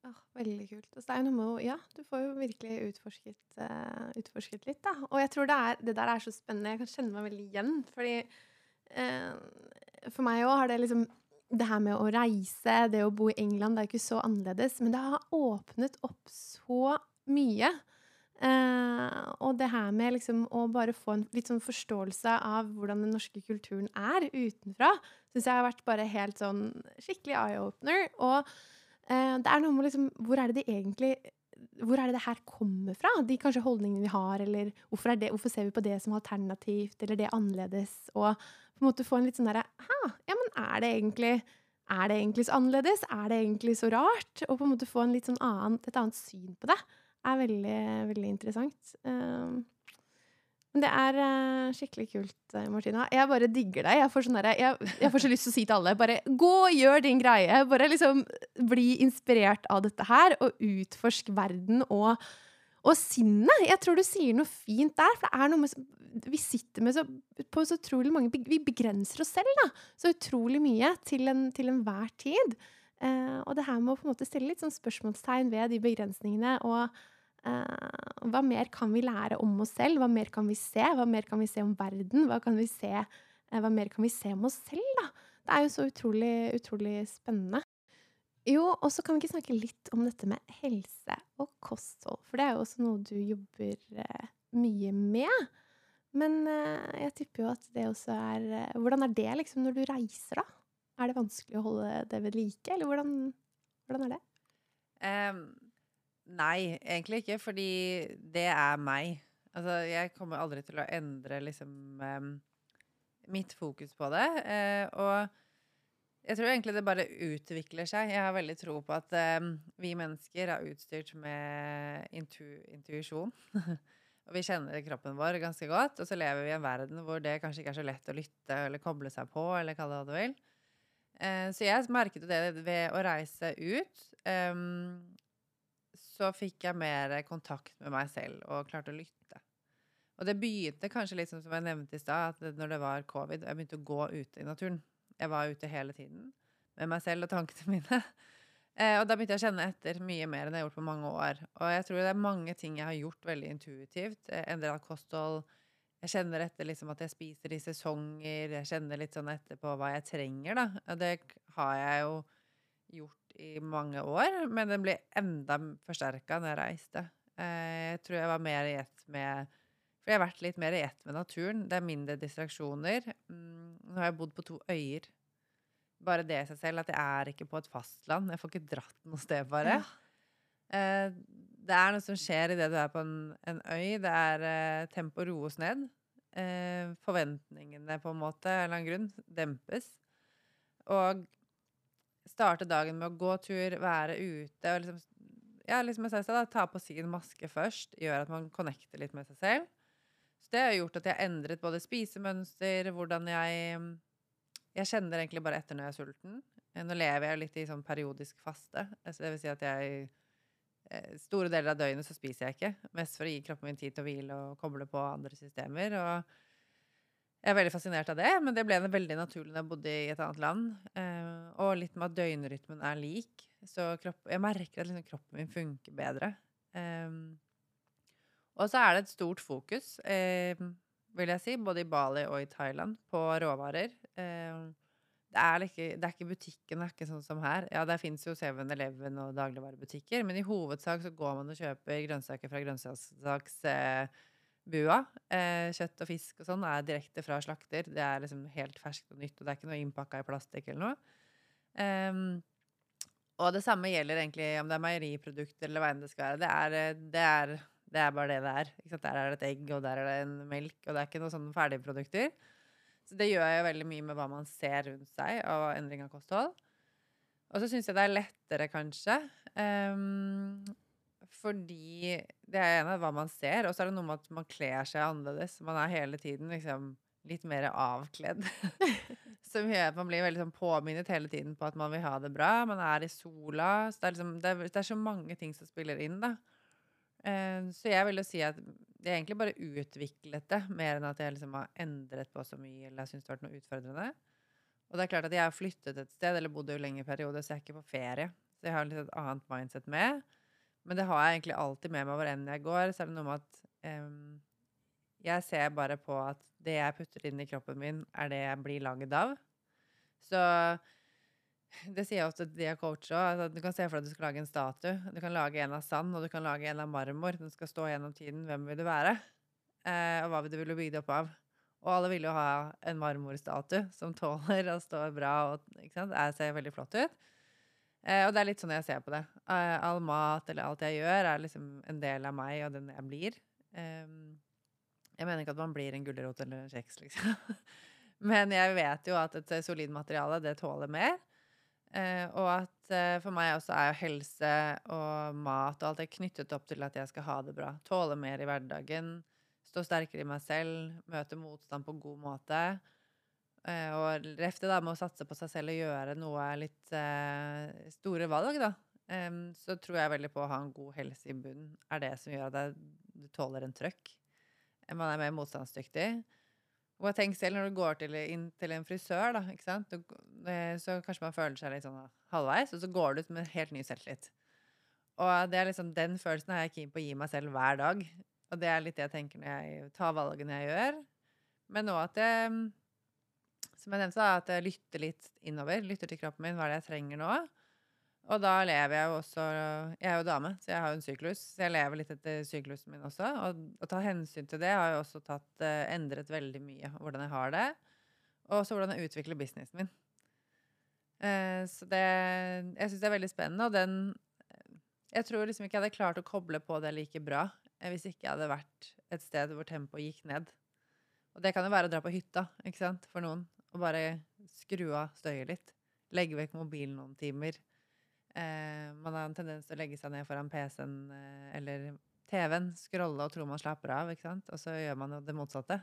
Oh, veldig kult. Altså, det er noe med Ja, du får jo virkelig utforsket, uh, utforsket litt, da. Og jeg tror det, er, det der er så spennende. Jeg kan kjenne meg veldig igjen. Fordi uh, for meg òg har det liksom Det her med å reise, det å bo i England, det er ikke så annerledes. Men det har åpnet opp så mye. Eh, og det her med liksom å bare få en litt sånn forståelse av hvordan den norske kulturen er utenfra, syns jeg har vært bare helt sånn skikkelig eye-opener. Og eh, det er noe med liksom Hvor er det de egentlig hvor er det det her kommer fra? De kanskje holdningene vi har, eller hvorfor, er det, hvorfor ser vi på det som alternativt, eller det annerledes? Og på en måte få en litt sånn derre ja, men er det egentlig er det egentlig så annerledes? Er det egentlig så rart? Og på en måte få en litt sånn annen, et annet syn på det er veldig, veldig interessant. Um, men det er uh, skikkelig kult, eh, Martina. Jeg bare digger deg. Jeg får, sånn jeg, jeg får så lyst til å si til alle bare gå og gjør din greie. Bare liksom bli inspirert av dette her, og utforsk verden og, og sinnet. Jeg tror du sier noe fint der, for det er noe med Vi sitter med så, på så utrolig mange Vi begrenser oss selv da, så utrolig mye til, en, enhver tid. Uh, og det her med å på en måte stille litt sånn spørsmålstegn ved de begrensningene, og hva mer kan vi lære om oss selv? Hva mer kan vi se? Hva mer kan vi se om verden? Hva, se, eh, hva mer kan vi se om oss selv, da? Det er jo så utrolig, utrolig spennende. Jo, og så kan vi ikke snakke litt om dette med helse og kosthold, for det er jo også noe du jobber eh, mye med. Men eh, jeg tipper jo at det også er eh, Hvordan er det liksom når du reiser, da? Er det vanskelig å holde det ved like, eller hvordan, hvordan er det? Em, nei, egentlig ikke, fordi det er meg. Altså, jeg kommer aldri til å endre liksom mitt fokus på det. eh, og jeg tror egentlig det bare utvikler seg. Jeg har veldig tro på at vi mennesker er utstyrt med intu intuisjon. <laughs> og vi kjenner kroppen vår ganske godt. Og så lever vi i en verden hvor det kanskje ikke er så lett å lytte eller koble seg på, eller hva det du vil. Eh, så jeg merket jo det ved å reise ut. em, så fikk jeg mer kontakt med meg selv og klarte å lytte. Og det begynte kanskje litt sånn som jeg nevnte i stad, at når det var covid, og jeg begynte å gå ute i naturen. Jeg var ute hele tiden med meg selv og tankene <laughs> mine. Eh, og da begynte jeg å kjenne etter mye mer enn jeg har gjort på mange år. Og jeg tror det er mange ting jeg har gjort veldig intuitivt. Eh, Endra kosthold. Jeg kjenner etter liksom at jeg spiser i sesonger. Jeg kjenner litt sånn etter på hva jeg trenger, da. Og det har jeg jo gjort i mange år, men den ble enda forsterka når jeg reiste. Eh, jeg tror jeg var mer i ett med For jeg har vært litt mer i ett med naturen. Det er mindre distraksjoner. Mm, nå har jeg bodd på to øyer. Bare det i seg selv, at jeg er ikke på et fastland. Jeg får ikke dratt noe sted, bare. Ja. det er noe som skjer idet du er på en, en øy. Det er tempo roes ned. Eh, forventningene, på en måte, av en eller annen grunn, dempes. Og starte dagen med å gå tur, være ute og liksom Ja, liksom jeg sa, da, ta på sin maske først. Gjør at man connecter litt med seg selv. Så det har gjort at jeg endret både spisemønster, hvordan jeg Jeg kjenner egentlig bare etter når jeg er sulten. Eh, Nå lever jeg litt i sånn periodisk faste. Altså, det vil si at jeg eh, Store deler av døgnet så spiser jeg ikke. Mest for å gi kroppen min tid til å hvile og koble på andre systemer. Og jeg er veldig fascinert av det, men det ble veldig naturlig da jeg bodde i et annet land. Eh, og litt med at døgnrytmen er lik. Så kropp, jeg merker at liksom kroppen min funker bedre. Eh, og så er det et stort fokus, eh, vil jeg si, både i Bali og i Thailand, på råvarer. Det er, ikke, det er ikke butikken, det er ikke sånn som her. Ja, der fins jo 7-Eleven og dagligvarebutikker, men i hovedsak så går man og kjøper grønnsaker fra grønnsaksbua. Eh, kjøtt og fisk og sånn er direkte fra slakter. Det er liksom helt ferskt og nytt, og det er ikke noe innpakka i plastikk eller noe. Um, og det samme gjelder egentlig om det er meieriprodukter eller hva enn det skal være. Det er, eh, det er, det er bare det det er. Der er det et egg, og der er det en melk, og det er ikke noen sånne ferdigprodukter. Så det gjør jo veldig mye med hva man ser rundt seg, og endring av kosthold. Og så syns jeg det er lettere, kanskje. ehm, fordi det er ene hva man ser, og så er det noe med at man kler seg annerledes. Man er hele tiden liksom litt mer avkledd. <laughs> Som gjør at man blir veldig sånn påminnet hele tiden på at man vil ha det bra. Man er i sola. Så det er, liksom, det er, det er så mange ting som spiller inn, da. Uh, så jeg vil jo si at er egentlig bare utviklet det, mer enn at jeg liksom har endret på så mye eller jeg syns det har vært noe utfordrende. Og det er klart at jeg har flyttet et sted, eller bodde jo lenge i periode, så jeg er ikke på ferie. Så jeg har litt et annet mindset med. Men det har jeg egentlig alltid med meg hvor enn jeg går. Så er det noe med at um, jeg ser bare på at det jeg putter inn i kroppen min, er det jeg blir lagd av. Så det sier jeg ofte til de jeg coacher òg. Altså, du kan se for deg at du skal lage en statue. Du kan lage en av sand, og du kan lage en av marmor. Den skal stå gjennom tiden. Hvem vil du være? Eh, og hva vil du ville bygd opp av? Og alle vil jo ha en marmorstatue som tåler å stå bra og? Det ser veldig flott ut. Eh, og det er litt sånn jeg ser på det. Eh, all mat eller alt jeg gjør, er liksom en del av meg og den jeg blir. Jeg mener ikke at man blir en gulrot eller en kjeks, liksom. <laughs> Men jeg vet jo at et solid materiale, det tåler mer. Eh, og at for meg også er jo helse og mat og alt det knyttet opp til at jeg skal ha det bra. Tåle mer i hverdagen. Stå sterkere i meg selv. Møte motstand på god måte. Eh, og ref da med å satse på seg selv og gjøre noe litt eh, store valg, da. Em, så tror jeg veldig på å ha en god helse i bunnen. Er det som gjør at du tåler en trøkk. Man er mer motstandsdyktig. Og jeg tenker selv når du går til, inn til en frisør, da, ikke sant? Du, eh, så kanskje man føler seg litt sånn halvveis, og så går du ut med helt ny selvtillit. Og det er liksom, den følelsen er jeg keen på å gi meg selv hver dag. Og det er litt det jeg tenker når jeg tar valgene jeg gjør. Men nå at jeg, som jeg nevnte, da, at jeg lytter litt innover. Lytter til kroppen min. Hva er det jeg trenger nå? Og da lever jeg jo også Jeg er jo dame, så jeg har jo en syklus. Så jeg lever litt etter syklusen min også. Og å ta hensyn til det har jo også tatt, eh, endret veldig mye. Hvordan jeg har det. Og også hvordan jeg utvikler businessen min. Eh, så det Jeg syns det er veldig spennende, og den Jeg tror liksom ikke jeg hadde klart å koble på det like bra eh, hvis ikke jeg hadde vært et sted hvor tempoet gikk ned. Og det kan jo være å dra på hytta, ikke sant, for noen. Og bare skru av støyet litt. Legge vekk mobilen noen timer. Eh, man har en tendens til å legge seg ned foran PC-en eh, eller TV-en, scrolle og tro man slapper av, ikke sant? og så gjør man jo det motsatte.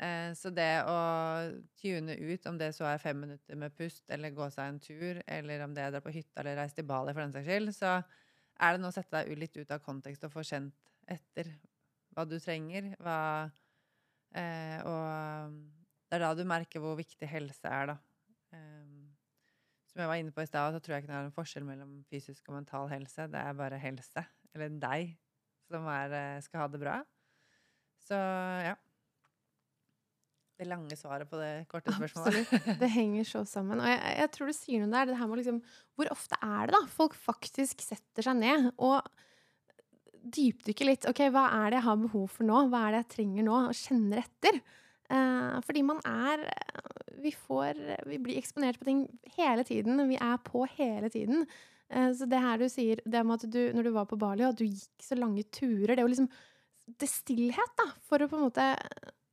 Eh, så det å tune ut, om det så er fem minutter med pust, eller gå seg en tur, eller om det er å dra på hytta eller reise til Bali for den saks skyld, så er det nå å sette deg litt ut av kontekst og få kjent etter hva du trenger, hva eh, Og det er da du merker hvor viktig helse er, da. Um, som jeg var inne på i stad, så tror jeg ikke det er noen forskjell mellom fysisk og mental helse. Det er bare helse, eller deg, som er, eh, skal ha det bra. Så ja. Det lange svaret på det korte spørsmålet. Absolutt. Det henger så sammen. Og jeg, jeg tror du sier noe der. Det her med liksom, hvor ofte er det da folk faktisk setter seg ned? Og dypdykker litt. Ok, hva er det jeg har behov for nå? Hva er det jeg trenger nå? Og kjenner etter. Eh, fordi man er vi, får, vi blir eksponert på ting hele tiden. Vi er på hele tiden. Eh, så det her du sier, det med at du, når du var på Bali, at du gikk så lange turer Det er jo liksom Det stillhet, da, for å på en måte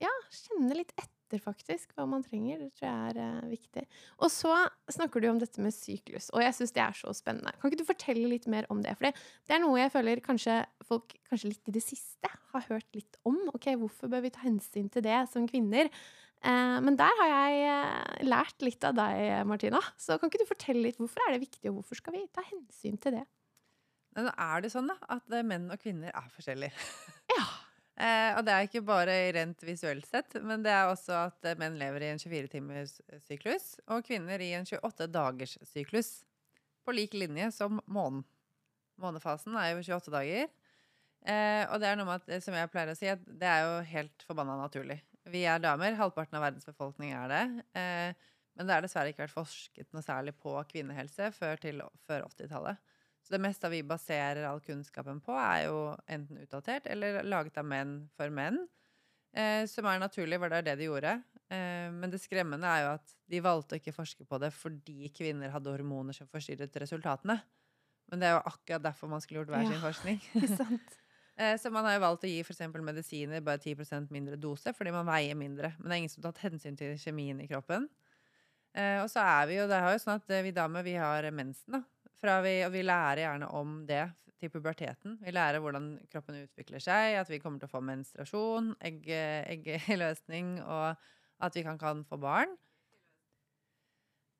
ja, kjenne litt etter etter, faktisk, hva man trenger. Det tror jeg er uh, viktig. Og så snakker du om dette med syklus, og jeg syns det er så spennende. Kan ikke du fortelle litt mer om det? For det er noe jeg føler kanskje folk kanskje litt i det siste har hørt litt om. Ok, Hvorfor bør vi ta hensyn til det som kvinner? Uh, men der har jeg uh, lært litt av deg, Martina. Så kan ikke du fortelle litt hvorfor er det viktig, og hvorfor skal vi ta hensyn til det? Men er det sånn da, at menn og kvinner er forskjellige. ja. Eh, og det er ikke bare rent visuelt sett, men det er også at eh, menn lever i en 24-timers eh, syklus, og kvinner i en 28-dagers syklus. På lik linje som månen. Månefasen er jo 28 dager. Eh, og det er noe med at, som jeg pleier å si, at det er jo helt forbanna naturlig. Vi er damer, halvparten av verdens befolkning er det. Men det har dessverre ikke vært forsket noe særlig på kvinnehelse før, før 80-tallet. Så det meste vi baserer all kunnskapen på, er jo enten utdatert eller laget av menn for menn. Eh, som er naturlig, for det er det de gjorde. Eh, men det skremmende er jo at de valgte å ikke forske på det fordi kvinner hadde hormoner som forstyrret resultatene. Men det er jo akkurat derfor man skulle gjort hver sin ja, forskning. <laughs> sant. <laughs> så man har jo valgt å gi f.eks. medisiner bare 10% mindre dose fordi man veier mindre. Men det er ingen som har tatt hensyn til kjemien i kroppen. Eh, og så er vi jo, det er jo sånn at vi damer vi har mensen, da. Vi, og vi lærer gjerne om det til puberteten. Vi lærer hvordan kroppen utvikler seg, at vi kommer til å få menstruasjon, egg, eggløsning, og at vi kan, kan få barn.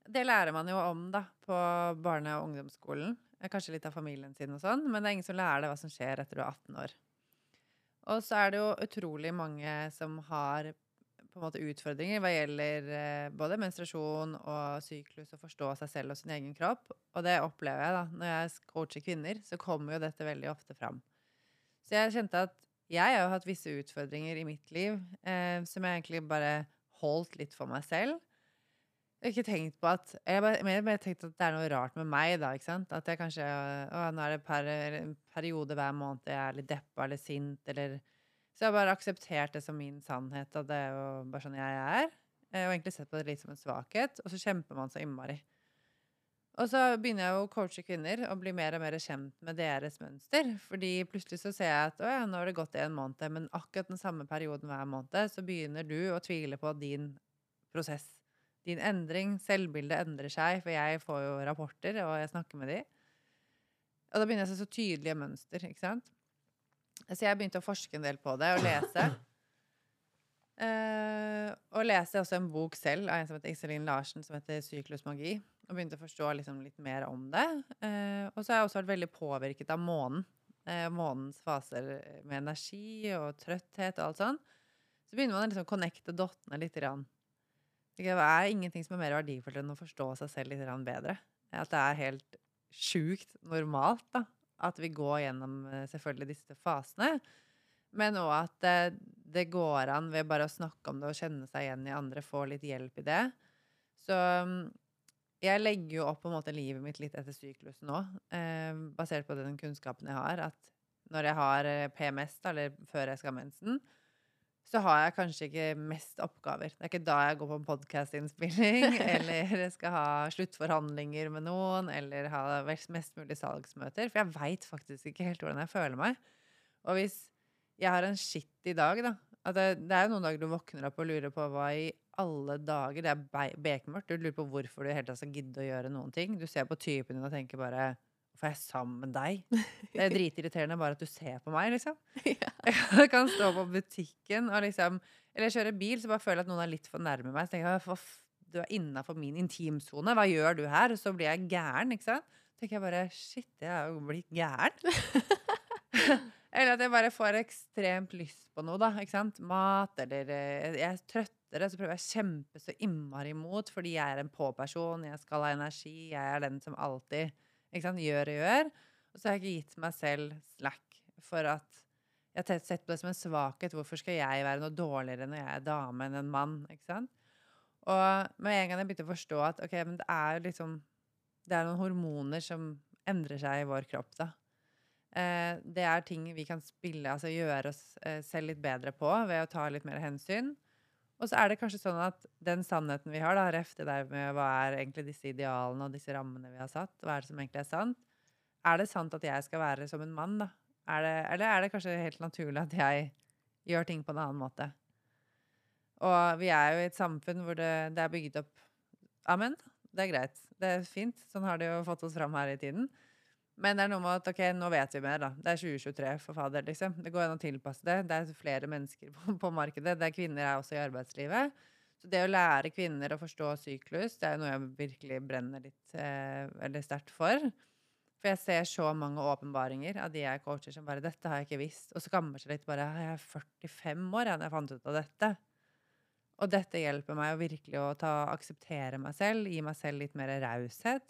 Det lærer man jo om da, på barne- og ungdomsskolen. Kanskje litt av familien sin og sånn, men det er ingen som lærer det hva som skjer etter du er 18 år. Og så er det jo utrolig mange som har på en måte utfordringer hva gjelder eh, både menstruasjon og syklus, og forstå seg selv og sin egen kropp. Og det opplever jeg da, når jeg coacher kvinner, så kommer jo dette veldig ofte fram. Så jeg kjente at jeg har hatt visse utfordringer i mitt liv eh, som jeg egentlig bare holdt litt for meg selv. Jeg har ikke tenkt på at Jeg bare, bare tenkt at det er noe rart med meg, da. ikke sant? At jeg kanskje Å, nå er det per, en periode hver måned jeg er litt deppa eller sint, eller så jeg har bare akseptert det som min sannhet, og det er jo bare sånn jeg er. Eh, og egentlig sett på det litt som en svakhet, og så kjemper man så innmari. Og så begynner jeg å coache kvinner og bli mer og mer kjent med deres mønster. Fordi plutselig så ser jeg at å ja, nå har det gått en måned, men akkurat den samme perioden hver måned, så begynner du å tvile på din prosess. Din endring, selvbildet endrer seg, for jeg får jo rapporter, og jeg snakker med de. Og da begynner jeg å se så tydelige mønster, ikke sant. Så jeg begynte å forske en del på det og lese. Uh, <laughs> og leste også en bok selv av en som heter Iselin Larsen, som heter 'Syklusmagi'. Og begynte å forstå liksom litt mer om det. Uh, og så har jeg også vært veldig påvirket av månen. Uh, månens faser med energi og trøtthet og alt sånn. Så begynner man å liksom connecte dottene litt. Grann. Det er ingenting som er mer verdifullt enn å forstå seg selv litt bedre. At det er helt sjukt normalt da, at vi går gjennom eh, selvfølgelig disse fasene. Men òg at det, det, går an ved bare å snakke om det og kjenne seg igjen i andre, få litt hjelp i det. Så mm, jeg legger jo opp på en måte livet mitt litt etter syklusen nå, eh, basert på den kunnskapen jeg har. At når jeg har eh, PMS, eller før jeg skal ha mensen, så har jeg kanskje ikke mest oppgaver. Det er ikke da jeg går på en podkastinnspilling, <laughs> eller skal ha sluttforhandlinger med noen, eller ha mest mulig salgsmøter. For jeg veit faktisk ikke helt hvordan jeg føler meg. Og hvis jeg har en skitt i dag, da det, det, er jo noen dager du våkner opp og lurer på hva i alle dager Det er bekmørkt. Du lurer på hvorfor du helt tatt skal gidde å gjøre noen ting. Du ser på typen din og tenker bare Hvorfor er jeg sammen med deg? <laughs> Det er dritirriterende bare at du ser på meg, liksom. <laughs> Jeg kan stå på butikken og liksom Eller kjøre bil, så bare føler jeg at noen er litt for nærme meg. Så tenker jeg du er innafor min intimsone. Hva gjør du her? Så blir jeg gæren, ikke sant. Så tenker jeg bare Shit, jeg er jo blitt gæren. <laughs> eller at jeg bare får ekstremt lyst på noe, da. Ikke sant? Mat, eller eh, Jeg er trøttere, så prøver jeg å kjempe så innmari imot fordi jeg er en på-person, jeg skal ha energi, jeg er den som alltid ikke sant? Gjør og gjør. Og så har jeg ikke gitt meg selv slack for at jeg har sett på det som en svakhet. Hvorfor skal jeg være noe dårligere når jeg er dame enn en mann? ikke sant? Og med en gang jeg begynte å forstå at ok, men det er liksom Det er noen hormoner som endrer seg i vår kropp, da. Eh, det er ting vi kan spille, altså gjøre oss eh, selv litt bedre på ved å ta litt mer hensyn. Og så er det kanskje sånn at den sannheten vi har, da, ref det der med hva er egentlig disse idealene og disse rammene vi har satt, hva er det som egentlig er sant? Er det sant at jeg skal være som en mann, da? Er det, eller er det kanskje helt naturlig at jeg gjør ting på en annen måte? Og vi er jo i et samfunn hvor det, det er bygd opp Amen, det er greit. Det er fint. Sånn har det jo fått oss fram her i tiden. Men det er noe med at ok, nå vet vi mer, da. Det er 2023, for fader, liksom. Det går an å tilpasse det. Det er flere mennesker på, på markedet. Det er kvinner er også i arbeidslivet. Så det å lære kvinner å forstå syklus, det er jo noe jeg virkelig brenner litt eh, veldig sterkt for. For jeg ser så mange åpenbaringer av de jeg coacher som bare 'Dette har jeg ikke visst.' Og skammer seg litt. bare 'Jeg er 45 år da jeg fant ut av dette.' Og dette hjelper meg å virkelig å ta, akseptere meg selv, gi meg selv litt mer raushet.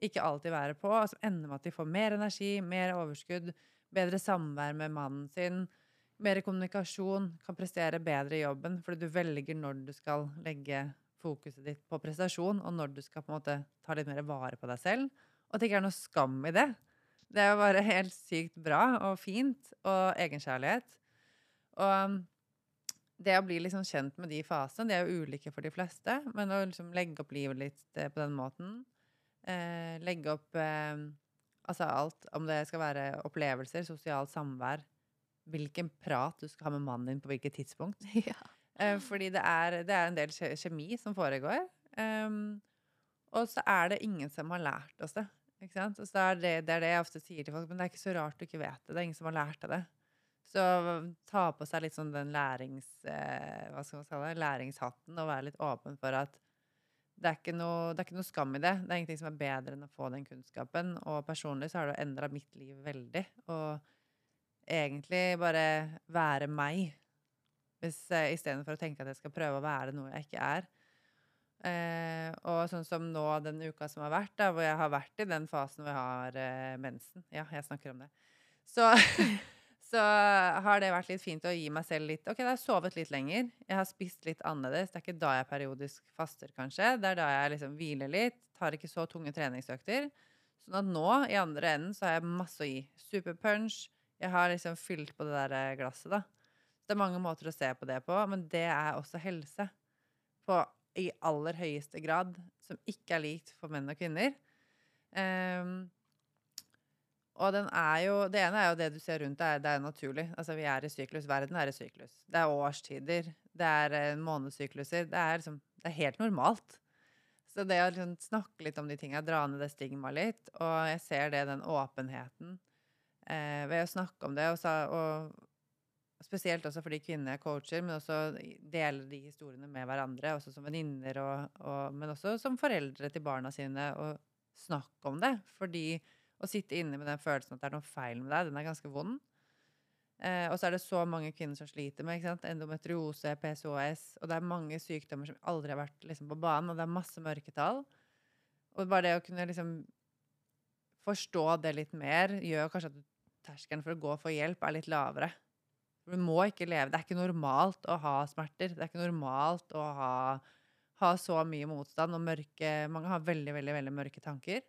Ikke alltid være på. Og som ender med at de får mer energi, mer overskudd, bedre samvær med mannen sin, mer kommunikasjon, kan prestere bedre i jobben fordi du velger når du skal legge fokuset ditt på prestasjon, og når du skal på en måte ta litt mer vare på deg selv. Og at det ikke er noe skam i det. Det er jo bare helt sykt bra og fint, og egenkjærlighet. Og det å bli liksom kjent med de fasene, de er jo ulike for de fleste, men å liksom legge opp livet litt eh, på den måten eh, Legge opp eh, altså alt, om det skal være opplevelser, sosialt samvær, hvilken prat du skal ha med mannen din på hvilket tidspunkt. <laughs> Ja. Eh, fordi det er, det er, en del kjemi som foregår. Um, og så er det ingen som har lært oss det. Ikke sant? Og så er det, det, er det jeg ofte sier til folk, men det er ikke så rart du ikke vet det. Det er ingen som har lært deg det. Så ta på seg litt sånn den lærings, eh, hva skal man kalle det, læringshatten og være litt åpen for at det er, noe, det er, ikke noe, skam i det. Det er ingenting som er bedre enn å få den kunnskapen. Og personlig så har det endra mitt liv veldig. Og egentlig bare være meg. Hvis, eh, Istedenfor å tenke at jeg skal prøve å være noe jeg ikke er. Eh, og sånn som nå den uka som har vært, da, hvor jeg har vært i den fasen hvor jeg har eh, mensen. Ja, jeg snakker om det. Så <laughs> så har det vært litt fint å gi meg selv litt Ok, da har jeg sovet litt lenger. Jeg har spist litt annerledes. Det er ikke da jeg periodisk faster, kanskje. Det er da jeg liksom hviler litt. Tar ikke så tunge treningsøkter. Sånn at nå, i andre enden, så har jeg masse å gi. Superpunch. Jeg har liksom fylt på det der eh, glasset, da. Det er mange måter å se på det på, men det er også helse. På i aller høyeste grad. Som ikke er likt for menn og kvinner. Um, og jo, det ene er jo det du ser rundt deg, det er naturlig. Altså Vi er i syklus. Verden er i syklus. Det er årstider. Det er eh, månedssykluser. Det er, liksom, det er helt normalt. Så det å liksom snakke litt om de tinga, dra ned det stigmaet litt Og jeg ser det, den åpenheten eh, ved å snakke om det. Og, så, og spesielt også for de kvinnene jeg coacher, men også dele de historiene med hverandre. Også som venninner, og, og, men også som foreldre til barna sine. Og snakke om det. Fordi å sitte inne med den følelsen at det er noe feil med deg, den er ganske vond. Eh, og så er det så mange kvinner som sliter med endometriose, PCOS, og det er mange sykdommer som aldri har vært liksom, på banen, og det er masse mørketall. Og bare det å kunne liksom forstå det litt mer, gjør kanskje at terskelen for å gå for hjelp er litt lavere. Du må ikke leve Det er ikke normalt å ha smerter. Det er ikke normalt å ha, ha så mye motstand og mørke Mange har veldig, veldig, veldig mørke tanker.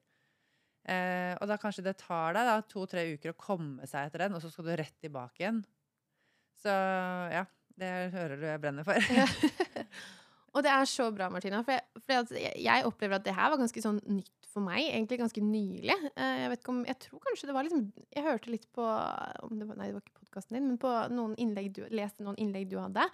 Eh, og da kanskje det tar deg to-tre uker å komme seg etter den, og så skal du rett tilbake igjen. Så ja, det hører du jeg brenner for. <laughs> og det er så bra, Martina. For, jeg, for jeg, jeg, opplever at det her var ganske sånn nytt for meg. Egentlig ganske nylig. Eh, jeg om, jeg tror kanskje det var liksom Jeg hørte litt på det var, Nei, det var ikke podkasten din, men på noen innlegg du, leste noen innlegg du hadde.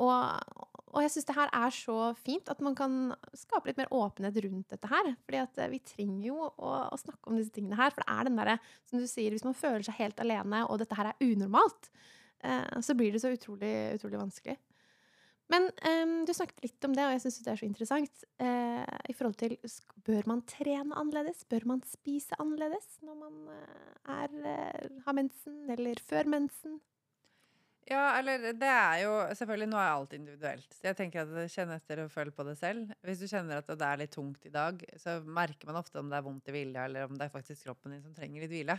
Og, og jeg syns det her er så fint at man kan skape litt mer åpenhet rundt dette her. fordi at eh, vi trenger jo å, å snakke om disse tingene her. For det er den derre, som du sier, hvis man føler seg helt alene, og dette her er unormalt, eh, så blir det så utrolig, utrolig vanskelig. Men eh, du snakket litt om det, og jeg syns det er så interessant. Eh, I forhold til Bør man trene annerledes? Bør man spise annerledes når man eh, er, eh, har mensen, eller før mensen? Ja, eller det er jo Selvfølgelig, nå er alt individuelt. Så jeg tenker at Kjenn etter og følg på det selv. Hvis du kjenner at det er litt tungt i dag, så merker man ofte om det er vondt i vilja, eller om det er faktisk kroppen din som trenger litt hvile.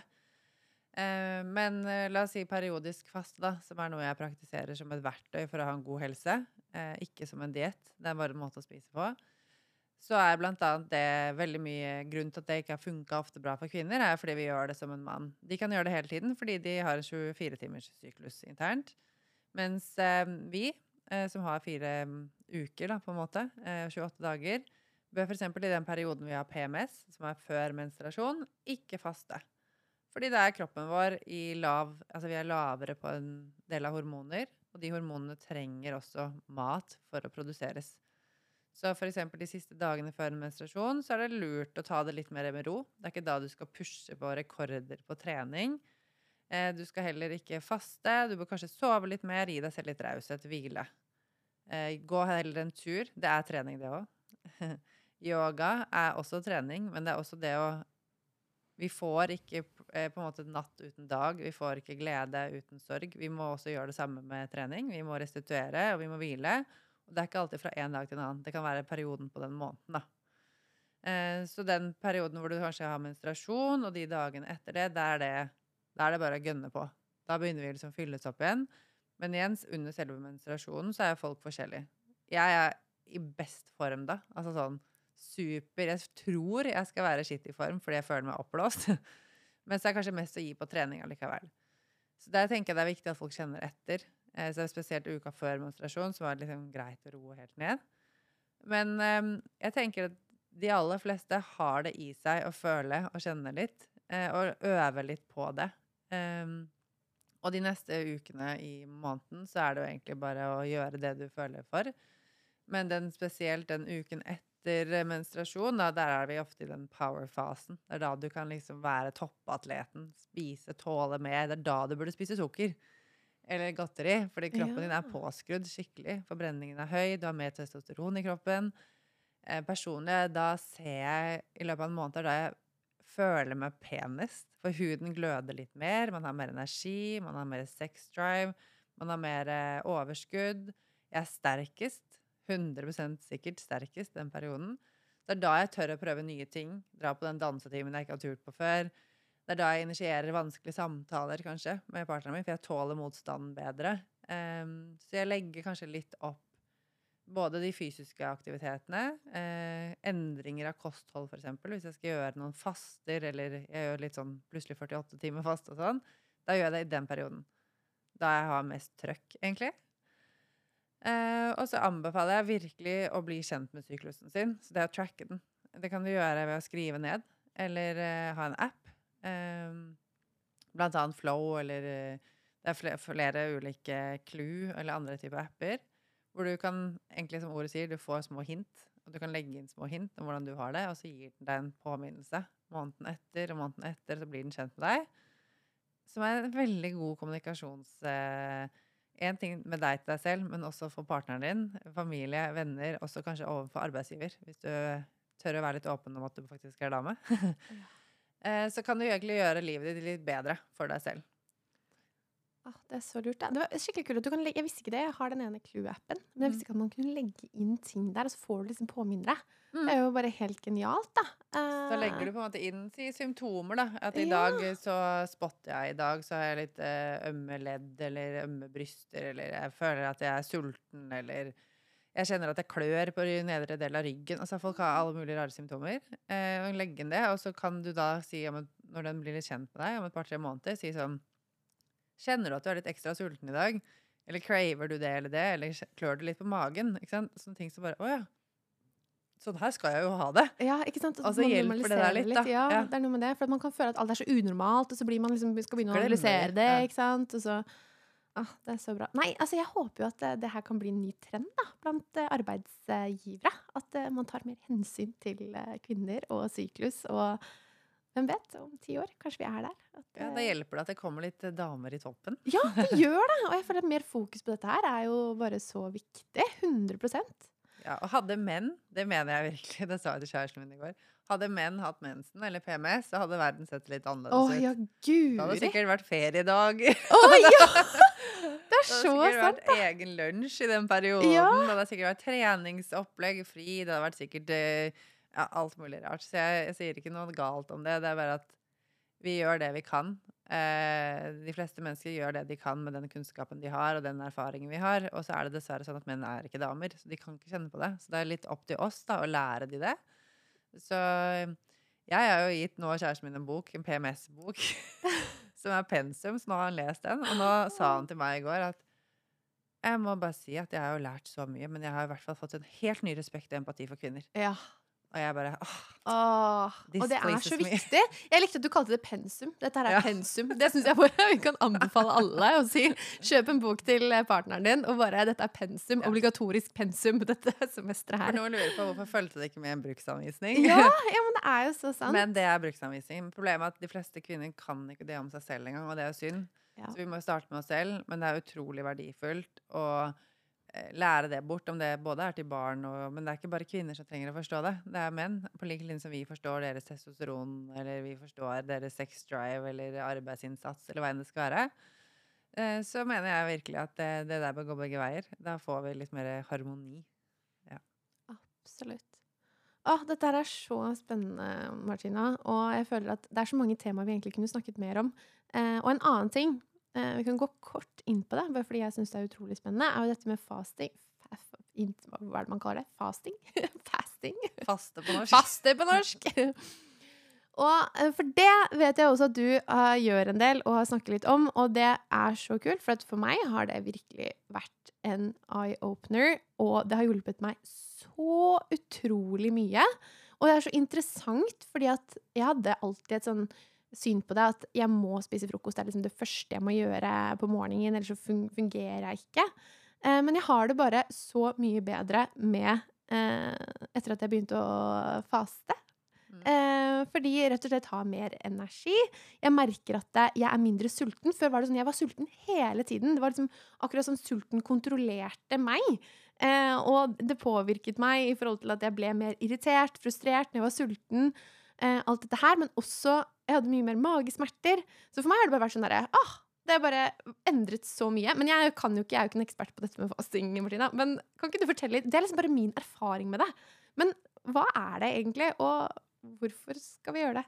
Eh, men eh, la oss si periodisk faste, da, som er noe jeg praktiserer som et verktøy for å ha en god helse. Eh, ikke som en diett. Det er bare en måte å spise på. Så er blant annet det veldig mye grunn til at det ikke har funka ofte bra for kvinner, er fordi vi gjør det som en mann. De kan gjøre det hele tiden fordi de har en 24-timers syklus internt. Mens eh, vi, eh, som har fire mm, uker, da, på en måte, eh, 28 dager, bør f.eks. i den perioden vi har PMS, som er før menstruasjon, ikke faste. Fordi det er kroppen vår i lav Altså vi er lavere på en del av hormoner, og de hormonene trenger også mat for å produseres. Så eksempel de siste dagene før en menstruasjon så er det lurt å ta det litt mer med ro. Det er ikke da du skal pushe på rekorder på trening. Eh, du skal heller ikke faste. Du bør kanskje sove litt mer, gi deg selv litt raushet, hvile. Eh, gå heller en tur. Det er trening, det òg. <laughs> Yoga er også trening, men det er også det å Vi får ikke eh, på en måte natt uten dag. Vi får ikke glede uten sorg. Vi må også gjøre det samme med trening. Vi må restituere, og vi må hvile. Det er ikke alltid fra en dag til en annen. Det kan være perioden på den måneden, da. Eh, så den perioden hvor du kanskje har menstruasjon, og de dagene etter det, da er det, er det bare å gønne på. Da begynner vi liksom å fylles opp igjen. Men igjen, under selve menstruasjonen så er folk forskjellige. Jeg er i best form da. Altså sånn super Jeg tror jeg skal være skitt i form fordi jeg føler meg oppblåst. <laughs> Men så er det kanskje mest å gi på trening allikevel. Så der tenker jeg det er viktig at folk kjenner etter. Eh, så spesielt uka før menstruasjon, så var det liksom greit å roe helt ned. Men um, jeg tenker at de aller fleste har det i seg å føle og kjenne litt. Uh, og øve litt på det. Um, og de neste ukene i måneden så er det jo egentlig bare å gjøre det du føler for. Men den, spesielt den uken etter menstruasjon, da, der er vi ofte i den power-fasen. Det er da du kan liksom være toppatleten, spise, tåle mer. Det er da du burde spise sukker. Eller godteri, fordi kroppen ja. din er påskrudd skikkelig. Forbrenningen er høy, du har mer testosteron i kroppen. Eh, personlig, da ser jeg i løpet av en måned da jeg føler meg penest. For huden gløder litt mer, man har mer energi, man har mer sex drive, man har mer eh, overskudd. Jeg er sterkest. 100% sikkert sterkest den perioden. Det er da jeg tør å prøve nye ting. Dra på den dansetimen jeg ikke har turt på før. Det er da jeg initierer vanskelige samtaler kanskje med partneren min, for jeg tåler motstanden bedre. Um, så jeg legger kanskje litt opp både de fysiske aktivitetene, eh, endringer av kosthold f.eks. Hvis jeg skal gjøre noen faster, eller jeg gjør litt sånn plutselig 48 timer fast og sånn, da gjør jeg det i den perioden. Da jeg har mest trøkk, egentlig. Eh, og så anbefaler jeg virkelig å bli kjent med syklusen sin. Så det er å tracke den. Det kan du gjøre ved å skrive ned, eller eh, ha en app. Eh, blant annet Flow, eller eh, det er flere, ulike Clue eller andre typer apper. Hvor du kan, egentlig som ordet sier, du får små hint. Og du kan legge inn små hint om hvordan du har det, og så gir den deg en påminnelse. Måneden etter og måneden etter så blir den kjent med deg. Som er en veldig god kommunikasjons... Eh, Én ting med deg til deg selv, men også for partneren din, familie, venner, også kanskje overfor arbeidsgiver. Hvis du tør å være litt åpen om at du faktisk er dame. Eh, så kan du egentlig gjøre livet ditt litt bedre for deg selv. Ah, det er så lurt. Det var skikkelig kult. Legge, jeg visste ikke det. Jeg har den ene Clue-appen. Men jeg visste mm. ikke at man kunne legge inn ting der, og så får du liksom påminnere. Mm. Det er jo bare helt genialt, da. Så legger du på en måte inn si symptomer, da. At i ja. dag så spotter jeg. I dag så har jeg litt uh, ømme ledd eller ømme bryster, eller jeg føler at jeg er sulten, eller jeg kjenner at jeg klør på nedre del av ryggen. Altså Folk har alle mulige rare symptomer. Eh, legge inn det, og så kan du da si, når den blir litt kjent med deg om et par-tre måneder, si sånn Kjenner du at du er litt ekstra sulten i dag? Eller craver du det eller det? Eller klør du litt på magen? Ikke sant? Sånne ting som bare Å ja. Sånn her skal jeg jo ha det. Ja, ikke sant? Og så hjelper det der litt, da. Ja, ja, det er noe med det. For man kan føle at alt er så unormalt, og så blir man liksom, skal begynne å analysere det. ikke sant? Og så ah, Det er så bra. Nei, altså jeg håper jo at det, det her kan bli en ny trend da, blant uh, arbeidsgivere. At uh, man tar mer hensyn til uh, kvinner og syklus. og hvem vet? Om ti år. Kanskje vi er der. At, ja, Da hjelper det at det kommer litt eh, damer i toppen. Ja, <laughs> det gjør det! Og jeg føler at mer fokus på dette her er jo bare så viktig. 100% Ja, Og hadde menn, det mener jeg virkelig, det sa jeg til kjæresten min i går Hadde menn hatt mensen eller PMS, så hadde verden sett litt annerledes ut. Oh, ja, Gud. Det hadde sikkert vært feriedag. Oh, <laughs> ja! Er så sant, Det hadde sikkert vært egen lunsj i den perioden. Ja. Det hadde sikkert vært treningsopplegg, fri. Det hadde vært sikkert eh, ja, alt mulig rart. Så jeg, jeg, sier ikke noe galt om det. Det er bare at Vi gjør det vi kan. Eh, de fleste mennesker gjør det de kan med den kunnskapen de har, og den erfaringen vi har. Og så er det dessverre sånn at menn er ikke damer, så de kan ikke kjenne på det. Så det er litt opp til oss da, å lære de det. Så jeg har jo gitt nå kjæresten min en bok, en PMS-bok, <laughs> <laughs> som er pensum, så nå har han lest den. Og nå sa han til meg i går at jeg må bare si at jeg har jo lært så mye, men jeg har i hvert fall fått en helt ny respekt og empati for kvinner. Ja. Og jeg bare åh, Åh, og det er så viktig. Jeg likte at du kalte det pensum. Dette her er Ja. pensum. Det syns jeg bare vi kan anbefale alle å si. Kjøp en bok til eh, partneren din, og bare 'dette er pensum'. Ja. Obligatorisk pensum <laughs> dette semesteret For nå lurer jeg på hvorfor fulgte det ikke med en bruksanvisning. Ja, <laughs> ja, men det er jo så sant. Men det er bruksanvisning. Problemet er at de fleste kvinner kan ikke det om seg selv engang, og det er jo synd. Så vi må jo starte med oss selv, men det er utrolig verdifullt eh, lære det bort, om det både er til barn og Men det er ikke bare kvinner som trenger å forstå det. Det er menn. På lik linje som vi forstår deres testosteron, eller vi forstår deres sex drive eller arbeidsinnsats, eller hva enn det skal være. eh, Så mener jeg virkelig at det, det der bør gå begge veier. Da får vi litt mer harmoni. Ja. Absolutt. å, dette her er så spennende, Martina. Og jeg føler at det er så mange temaer vi egentlig kunne snakket mer om. Eh, og en annen ting, eh, vi kan gå kort inn på det, bare fordi jeg syns det er utrolig spennende, er jo dette med fasting. Hva er det man kaller det? Fasting? <laughs> Fasting? Faste på norsk. Faste på norsk! <laughs> Og eh, for det vet jeg også at du uh, gjør en del og har snakket litt om, og det er så kult, for for meg har det virkelig vært en eye-opener, og det har hjulpet meg så utrolig mye. Og det er så interessant, fordi at jeg hadde alltid et sånn syn på det at jeg må spise frokost. Det er liksom det første jeg må gjøre på morgenen, ellers så fungerer jeg ikke. Eh, men jeg har det bare så mye bedre med eh, etter at jeg begynte å faste. Mm. Eh, fordi jeg rett og slett har mer energi. Jeg merker at jeg er mindre sulten. Før var det sånn, jeg var sulten hele tiden. Det var liksom akkurat som sulten kontrollerte meg. Eh, og det påvirket meg i forhold til at jeg ble mer irritert, frustrert når jeg var sulten. Eh, alt dette her, Men også jeg hadde mye mer magesmerter. Så for meg har det bare vært sånn derre ah, Det har bare endret så mye. Men jeg kan jo ikke, jeg er jo ikke en ekspert på dette med fasting, Martina. Men kan ikke du fortelle litt? Det er liksom bare min erfaring med det. Men hva er det egentlig, og hvorfor skal vi gjøre det?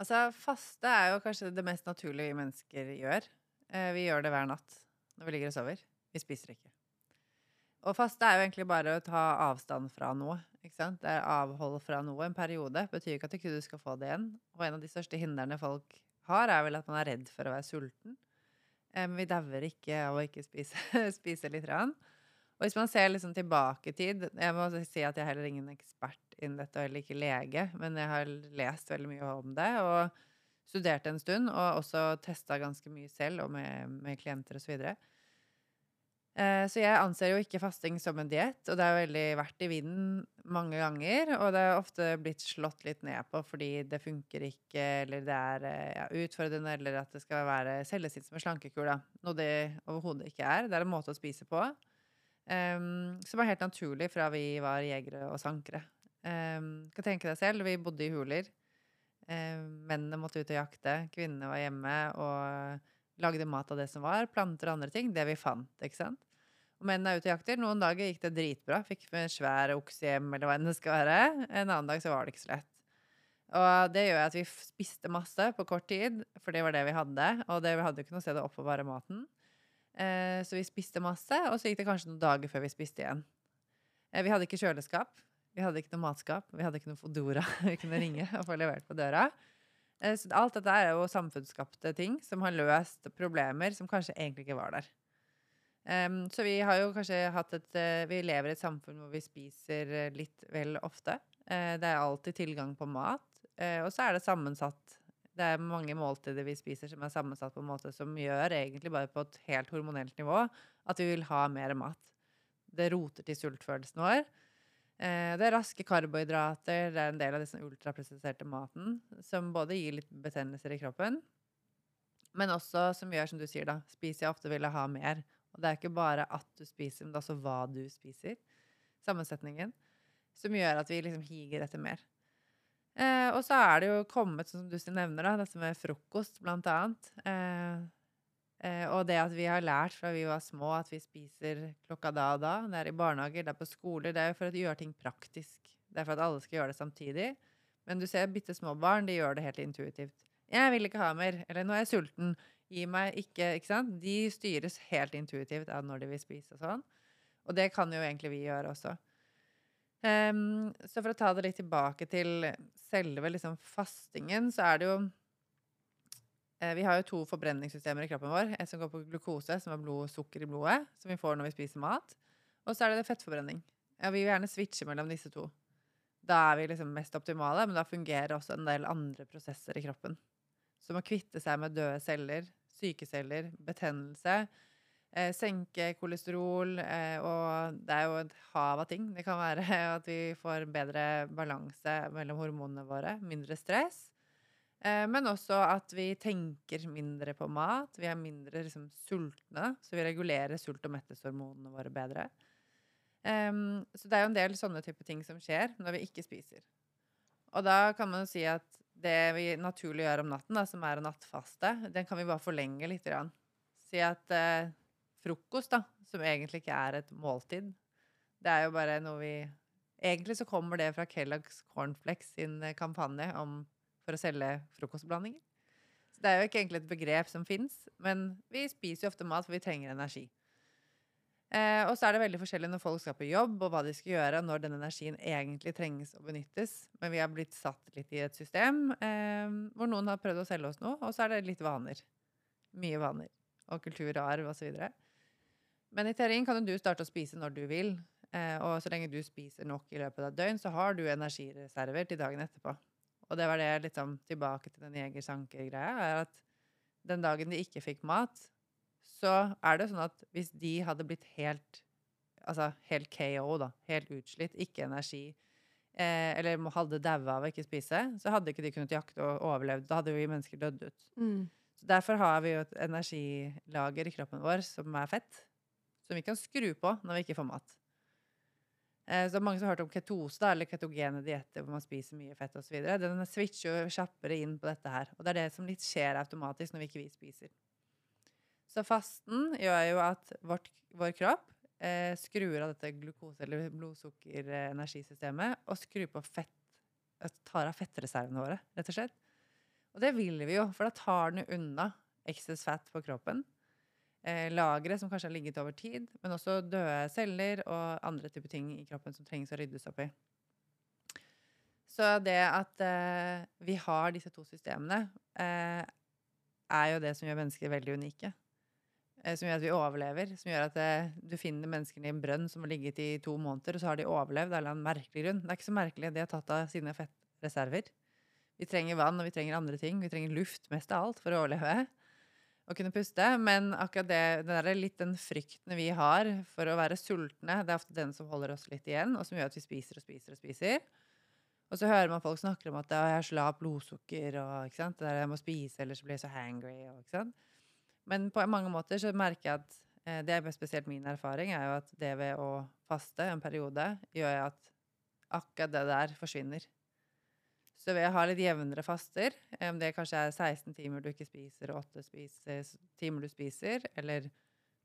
Altså, faste er jo kanskje det mest naturlige vi mennesker gjør. Eh, vi gjør det hver natt når vi ligger og sover. Vi spiser ikke. Og faste er jo egentlig bare å ta avstand fra noe. Ikke sant? Det er avhold fra noe. En periode betyr ikke at ikke du skal få det igjen. Og en av de største hindrene folk har, er vel at man er redd for å være sulten. Men vi dauer ikke av å ikke spise, <laughs> spise litt. Rann. Og hvis man ser liksom tilbake i tid Jeg må si at jeg er heller ingen ekspert innen dette, og heller ikke lege, men jeg har lest veldig mye om det. og studert en stund, og også testa ganske mye selv, og med, med klienter osv. Så, videre. eh, så jeg anser jo ikke fasting som en diett, og det har veldig vært i vinden mange ganger. Og det har ofte blitt slått litt ned på fordi det funker ikke, eller det er eh, ja, utfordrende, eller at det skal være selges inn som en slankekur, da. Noe det overhodet ikke er. Det er en måte å spise på. Um, som var helt naturlig fra vi var jegere og sankere. Um, kan tenke deg selv, vi bodde i huler. Um, mennene måtte ut og jakte, kvinnene var hjemme og lagde mat av det som var. Planter og andre ting. Det vi fant, ikke sant. Og mennene er ute og jakter. Noen dager gikk det dritbra. Fikk en svær okse hjem, eller hva enn det skal være. En annen dag så var det ikke så lett. Og det gjør at vi spiste masse på kort tid, for det var det vi hadde. Og det, vi hadde jo ikke noe sted å oppbevare maten. Eh, så vi spiste masse, og så gikk det kanskje noen dager før vi spiste igjen. Eh, vi hadde ikke kjøleskap. Vi hadde ikke noe matskap. Vi hadde ikke noe Fodora <laughs> vi kunne ringe og få levert på døra. Eh, Så alt dette er jo samfunnsskapte ting som har løst problemer som kanskje egentlig ikke var der. Um, så vi har jo kanskje hatt et uh, Vi lever i et samfunn hvor vi spiser eh, litt vel ofte. Uh, det er alltid tilgang på mat. Uh, og så er det sammensatt. Det er mange måltider vi spiser som er sammensatt på en måte som gjør egentlig bare på et helt hormonelt nivå at vi vil ha mer mat. Det roter til sultfølelsen vår. Eh, det er raske karbohydrater, det er en del av den ultraprosesserte maten, som både gir litt betennelser i kroppen, men også som gjør, som du sier, da, spiser jeg ofte vil jeg ha mer. Og det er ikke bare at du spiser, men det er også hva du spiser. Sammensetningen. Som gjør at vi liksom higer etter mer. Eh, og så er det jo kommet, som du nevner, da, dette med frokost, blant annet. Eh, og det at vi har lært fra vi var små at vi spiser klokka da og da, det er i barnehager, det er på skoler, det er jo for å gjøre ting praktisk. Det er for at alle skal gjøre det samtidig. Men du ser bitte små barn, de gjør det helt intuitivt. 'Jeg vil ikke ha mer', eller 'nå er jeg sulten', gi meg ikke Ikke sant? De styres helt intuitivt av når de vil spise og sånn. Og det kan jo egentlig vi gjøre også. Um, så for å ta det litt tilbake til selve liksom fastingen, så er det jo eh, Vi har jo to forbrenningssystemer i kroppen vår. Et som går på glukose, som er blodsukker i blodet, som vi får når vi spiser mat. Og så er det fettforbrenning. Ja, vi vil gjerne switche mellom disse to. Da er vi liksom mest optimale, men da fungerer også en del andre prosesser i kroppen. Som å kvitte seg med døde celler, syke celler, betennelse. Eh, senke kolesterol, eh, og det er jo et hav av ting. Det kan være <laughs> at vi får bedre balanse mellom hormonene våre, mindre stress. Eh, men også at vi tenker mindre på mat. Vi er mindre liksom, sultne, så vi regulerer sult- og metteshormonene våre bedre. Um, så det er jo en del sånne type ting som skjer når vi ikke spiser. Og da kan man jo si at det vi naturlig gjør om natten, da, som er å nattfaste, den kan vi bare forlenge litt. Grann. Si at uh, frokost, da, som egentlig ikke er et måltid, det er jo bare noe vi Egentlig så kommer det fra Kellogg's Cornflakes sin eh, kampanje om, for å selge frokostblandinger. Så det er jo ikke egentlig et begrep som fins, men vi spiser jo ofte mat for vi trenger energi. Eh, og så er det veldig forskjellig når folk skal på jobb, og hva de skal gjøre når den energien egentlig trenges å benyttes. Men vi har blitt satt litt i et system eh, hvor noen har prøvd å selge oss noe, og så er det litt vaner. Mye vaner. Og kultur og arv osv. Men i teorien kan jo du starte å spise når du vil. Eh, og så lenge du spiser nok i løpet av et døgn, så har du energireserver til dagen etterpå. Og det var det liksom tilbake til den jeger-sanker-greia, er at den dagen de ikke fikk mat, så er det sånn at hvis de hadde blitt helt Altså helt KO, da, helt utslitt, ikke energi, eh, eller hadde daua av å ikke spise, så hadde ikke de kunnet jakte og overlevd. Da hadde vi mennesker dødd ut. Mm. Så derfor har vi jo et energilager i kroppen vår som er fett, som vi kan skru på når vi ikke får mat. Eh, Så mange som har hørt om ketose, da, eller ketogene dietter hvor man spiser mye fett osv. Den switcher jo kjappere inn på dette her. Og det er det som litt skjer automatisk når vi ikke vi spiser. Så fasten gjør jo at vårt, vår kropp eh, skrur av dette glukose- eller blodsukker-energisystemet og skrur på fett Tar av fettreservene våre, rett og slett. Og det vil vi jo, for da tar den unna excess fat på kroppen. Eh, lagre som kanskje har ligget over tid, men også døde celler og andre typer ting i kroppen som trengs å ryddes opp i. Så det at eh, vi har disse to systemene, eh, er jo det som gjør mennesker veldig unike. Eh, som gjør at vi overlever. Som gjør at eh, du finner menneskene i en brønn som har ligget i to måneder, og så har de overlevd av en eller annen merkelig grunn. Det er ikke så merkelig. De har tatt av sine fettreserver. Vi trenger vann, og vi trenger andre ting. Vi trenger luft mest av alt for å overleve og kunne puste. Men akkurat det, det er litt den frykten vi har for å være sultne, det er ofte den som holder oss litt igjen, og som gjør at vi spiser og spiser og spiser. Og så hører man folk snakke om at jeg har så lavt blodsukker, og det der jeg må spise, ellers blir jeg så hangry. Og, ikke sant? Men på mange måter så merker jeg at eh, det er spesielt min erfaring, er jo at det ved å faste en periode, gjør at akkurat det der forsvinner. Så ved å ha litt jevnere faster, om det kanskje er 16 timer du ikke spiser, og 8 spiser, timer du spiser, eller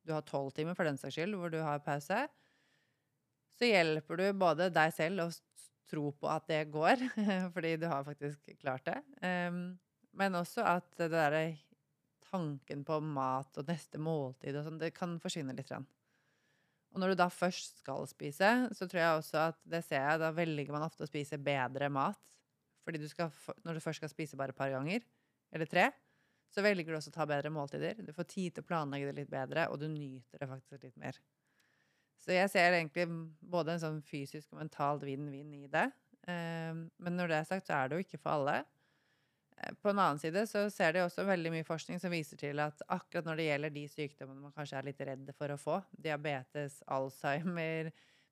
du har 12 timer for den saks skyld, hvor du har pause, så hjelper du både deg selv å tro på at det går, <laughs> fordi du har faktisk klart det, men også at det derre tanken på mat og neste måltid og sånn, det kan forsvinne litt. Og når du da først skal spise, så tror jeg også at det ser jeg, da velger man ofte å spise bedre mat. Fordi du skal, når du først skal spise bare et par ganger, eller tre, så velger du også å ta bedre måltider. Du får tid til å planlegge det litt bedre, og du nyter det faktisk litt mer. Så jeg ser egentlig både en sånn fysisk og mentalt vinn-vinn i det. Eh, Men når det er sagt, så er det jo ikke for alle. Eh, På en annen side så ser de også veldig mye forskning som viser til at akkurat når det gjelder de sykdommene man kanskje er litt redd for å få, diabetes, Alzheimer,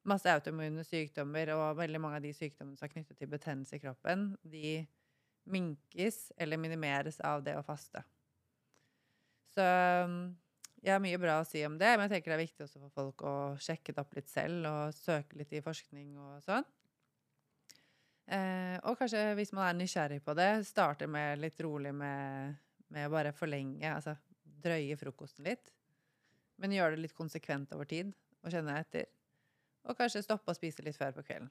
masse autoimmune sykdommer og veldig mange av de sykdommene som er knyttet til betennelse i kroppen, de minkes eller minimeres av det å faste. Så jeg har mye bra å si om det, men jeg tenker det er viktig også for folk å sjekke det opp litt selv og søke litt i forskning og sånn. Eh, og kanskje hvis man er nysgjerrig på det, starte med litt rolig med, med å bare forlenge, altså drøye frokosten litt. Men gjøre det litt konsekvent over tid og kjenne etter. Og kanskje stoppe å spise litt før på kvelden.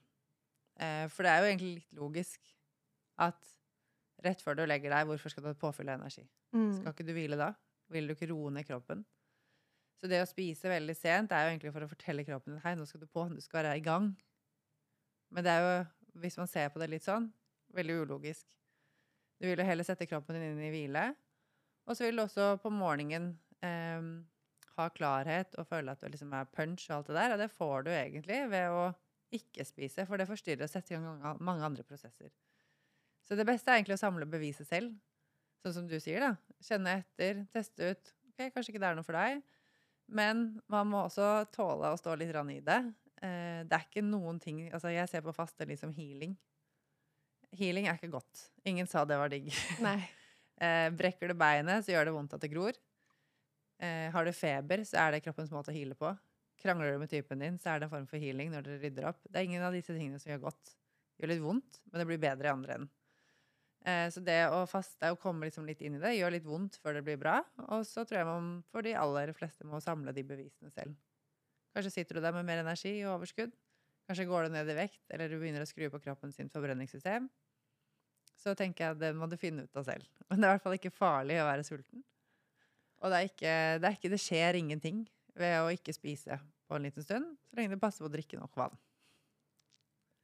Eh, for det er jo egentlig litt logisk at rett før du legger deg, hvorfor skal du ha påfyll av energi? Mm. Skal ikke du hvile da? Vil du ikke roe ned kroppen? Så det å spise veldig sent er jo egentlig for å fortelle kroppen din hei, nå skal du på, du skal være i gang. Men det er jo, hvis man ser på det litt sånn, veldig ulogisk. Du vil jo heller sette kroppen din inn i hvile. Og så vil du også på morgenen em, ha klarhet og føle at du liksom er punch og alt det der. Og det får du egentlig ved å ikke spise, for det forstyrrer og setter i gang mange- andre prosesser. Så det beste er egentlig å samle beviset selv. Sånn som du sier, da. Kjenne etter, teste ut. Ok, kanskje ikke det er noe for deg. Men man må også tåle å stå litt i det. Eh, det er ikke noen ting Altså, jeg ser på faste litt som healing. Healing er ikke godt. Ingen sa det var digg. Nei. <laughs> Eh, brekker du beinet, så gjør det vondt at det gror. Eh, har du feber, så er det kroppens måte å heale på. Krangler du med typen din, så er det en form for healing når dere rydder opp. Det er ingen av disse tingene som gjør godt. Det gjør litt vondt, men det blir bedre i andre enden. Eh, så det å faste og komme liksom litt inn i det, gjør litt vondt før det blir bra. Og så tror jeg man for de aller fleste må samle de bevisene selv. Kanskje sitter du der med mer energi og overskudd. Kanskje går du ned i vekt, eller du begynner å skru på kroppen sin forbrenningssystem. Så tenker jeg at det må du finne ut av selv. Men <laughs> det er i hvert fall ikke farlig å være sulten. Og det ikke, det, ikke, det skjer ingenting ved å ikke spise på en liten stund, så lenge du passer på å drikke nok vann.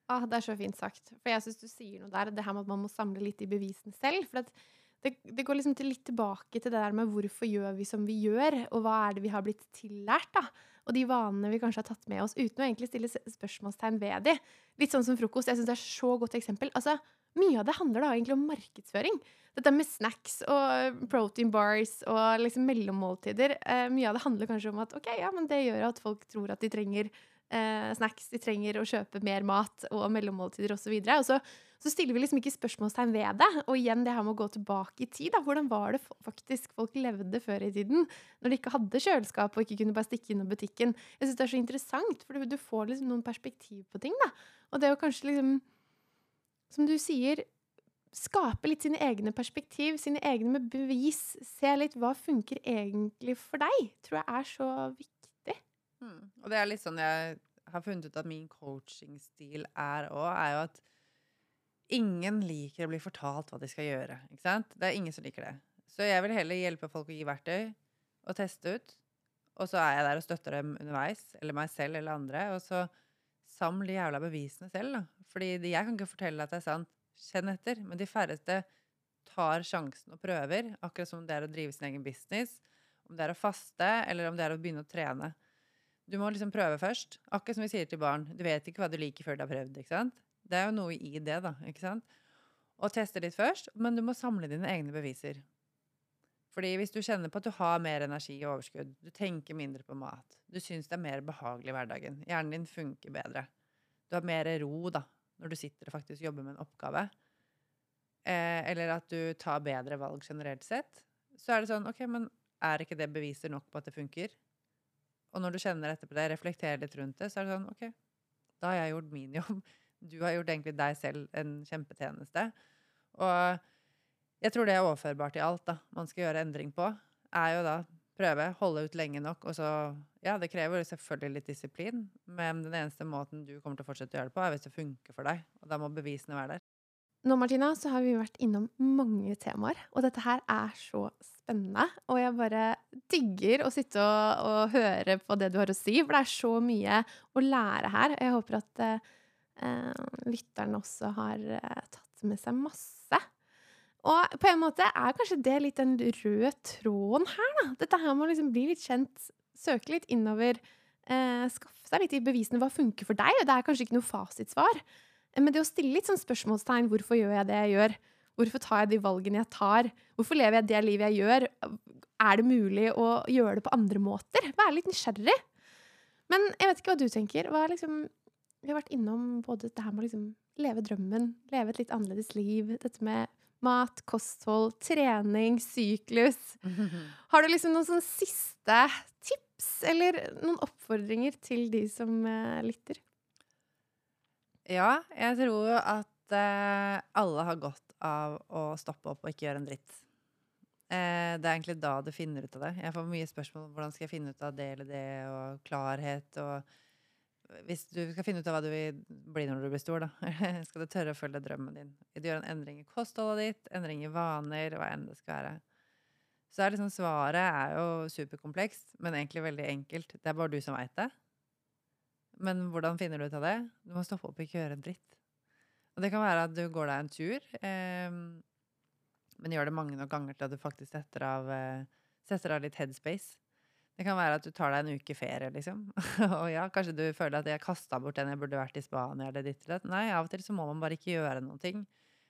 Ah, det er så fint sagt. For jeg syns du sier noe der, det her med at man må samle litt i bevisene selv. For det, det går liksom til litt tilbake til det der med hvorfor gjør vi som vi gjør, og hva er det vi har blitt tillært, da. Og de vanene vi kanskje har tatt med oss, uten å egentlig stille spørsmålstegn ved de. Litt sånn som frokost. Jeg syns det er så godt eksempel. Altså, mye av det handler da egentlig om markedsføring. Dette med snacks og protein bars og liksom mellommåltider. Eh, mye av det handler kanskje om at ok, ja, men det gjør at folk tror at de trenger eh, snacks, de trenger å kjøpe mer mat og mellommåltider osv. Og, så og så, så stiller vi liksom ikke spørsmålstegn ved det. Og igjen det her med å gå tilbake i tid. Da. Hvordan var det faktisk folk levde før i tiden? Når de ikke hadde kjøleskap og ikke kunne bare stikke innom butikken. Jeg syns det er så interessant, for du, du får liksom noen perspektiv på ting. da. Og det å kanskje liksom, som du sier, skape litt sine egne perspektiv, sine egne bevis. Se litt hva funker egentlig for deg, tror jeg er så viktig. Mm. Og det er litt sånn jeg har funnet ut at min coachingstil er òg, er jo at ingen liker å bli fortalt hva de skal gjøre. Ikke sant? Det er ingen som liker det. Så jeg vil heller hjelpe folk å gi verktøy og teste ut. Og så er jeg der og støtter dem underveis, eller meg selv eller andre. Og så saml de jævla bevisene selv, da. Fordi jeg kan ikke fortelle at det er sant. Kjenn etter. Men de færreste tar sjansen og prøver, akkurat som det er å drive sin egen business. Om det er å faste, eller om det er å begynne å trene. Du må liksom prøve først. Akkurat som vi sier til barn. Du vet ikke hva du liker før du har prøvd. ikke sant? Det er jo noe i det, da. ikke sant? Og teste litt først, men du må samle dine egne beviser. Fordi hvis du kjenner på at du har mer energi og overskudd, du tenker mindre på mat, du syns det er mer behagelig i hverdagen, hjernen din funker bedre, du har mer ro da, når du sitter og faktisk jobber med en oppgave, eh, eller at du tar bedre valg generelt sett, så er det sånn, ok, men er ikke det beviser nok på at det funker? Og når du kjenner etterpå det, reflekterer litt rundt det, så er det sånn, ok, da har jeg gjort min jobb. <laughs> Du har gjort egentlig deg selv en kjempetjeneste. Og jeg tror det er overførbart i alt da, man skal gjøre endring på, er jo da prøve, holde ut lenge nok, og så, ja, det krever selvfølgelig litt disiplin, men den eneste måten du kommer til å fortsette å gjøre det på, er hvis det funker for deg, og da må bevisene være der. Nå, Martina, så har vi vært innom mange temaer, og dette her er så spennende. Og jeg bare digger å sitte og, og høre på det du har å si, for det er så mye å lære her. Og jeg håper at eh, lytterne også har eh, tatt med seg masse. Og på en måte er kanskje det litt den røde tråden her, da. Dette her med å liksom bli litt kjent, søke litt innover, eh, skaffe seg litt i bevisene. Hva funker for deg? Det er kanskje ikke noe fasitsvar. Men det å stille litt sånn spørsmålstegn hvorfor gjør jeg det jeg gjør? Hvorfor tar jeg de valgene jeg tar? Hvorfor lever jeg det livet jeg gjør? Er det mulig å gjøre det på andre måter? Være litt nysgjerrig. Men jeg vet ikke hva du tenker. Hva liksom Vi har vært innom både dette her med å liksom leve drømmen, leve et litt annerledes liv, dette med mat, kosthold, trening, syklus. <laughs> Har du liksom noen sånn siste tips, eller noen oppfordringer til de som eh, lytter? Ja, jeg tror at eh, alle har godt av å stoppe opp og ikke gjøre en dritt. Eh, det er egentlig da du finner ut av det. Jeg får mye spørsmål om hvordan skal jeg finne ut av det eller det, og klarhet og hvis du skal finne ut av hva du vil bli når du blir stor, da, <laughs> skal du tørre å følge drømmen din. Vil du gjøre en endring i kostholdet ditt, endring i vaner, hva enn det skal være. Så er liksom svaret er jo superkomplekst, men egentlig veldig enkelt. Det er bare du som veit det. Men hvordan finner du ut av det? Du må stoppe opp og ikke gjøre en dritt. Og det kan være at du går deg en tur, eh, men gjør det mange nok ganger til at du faktisk setter av, eh, setter av litt headspace. Det kan være at du tar deg en uke ferie, liksom. <laughs> og ja, kanskje du føler at jeg kasta bort den jeg burde vært i Spania eller ditt eller datt. Nei, av og til så må man bare ikke gjøre noen ting.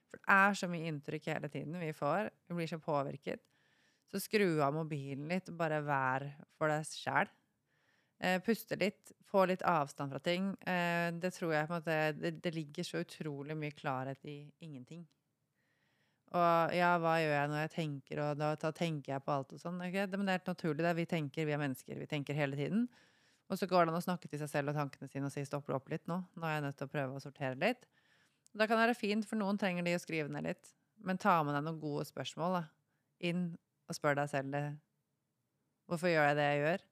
For det er så mye inntrykk hele tiden vi får. Vi blir så påvirket. Så skru av mobilen litt, og bare vær for deg sjæl. Eh, puste litt, få litt avstand fra ting. Eh, det tror jeg på en måte det, det, ligger så utrolig mye klarhet i ingenting. Og ja, hva gjør jeg når jeg tenker, og da, da tenker jeg på alt og sånn. Okay? Men det er helt naturlig, det. Vi tenker, vi er mennesker. Vi tenker hele tiden. Og så går det an å snakke til seg selv og tankene sine og si stopp opp litt nå. Nå er jeg nødt til å prøve å sortere litt. Da kan det være fint, for noen trenger de å skrive ned litt. Men ta med deg noen gode spørsmål da. inn og spør deg selv det. Hvorfor gjør jeg det jeg gjør?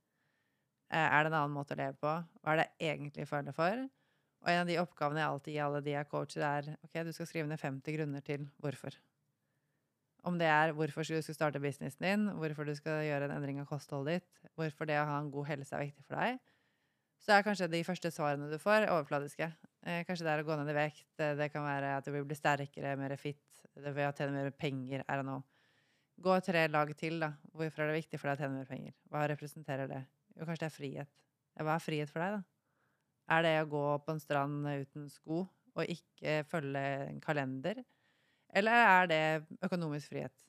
Eh, er det en annen måte å leve på? Hva er det jeg egentlig føler for? Og en av de oppgavene jeg alltid gir alle de jeg coacher, er ok, du skal skrive ned 50 grunner til hvorfor. Om det er hvorfor du skal starte businessen din, hvorfor du skal gjøre en endring av kostholdet ditt, hvorfor det å ha en god helse er viktig for deg, så er kanskje de første svarene du får, overfladiske. Eh, kanskje det er å gå ned i vekt, det kan være at du vil bli sterkere, mer fit, det vil tjene mer penger, er det noe. Gå tre lag til, da. Hvorfor er det viktig for deg å tjene mer penger? Hva representerer det? Jo, kanskje det er frihet. Hva er frihet for deg, da? Er det å gå på en strand uten sko og ikke følge en kalender? Eller er det økonomisk frihet?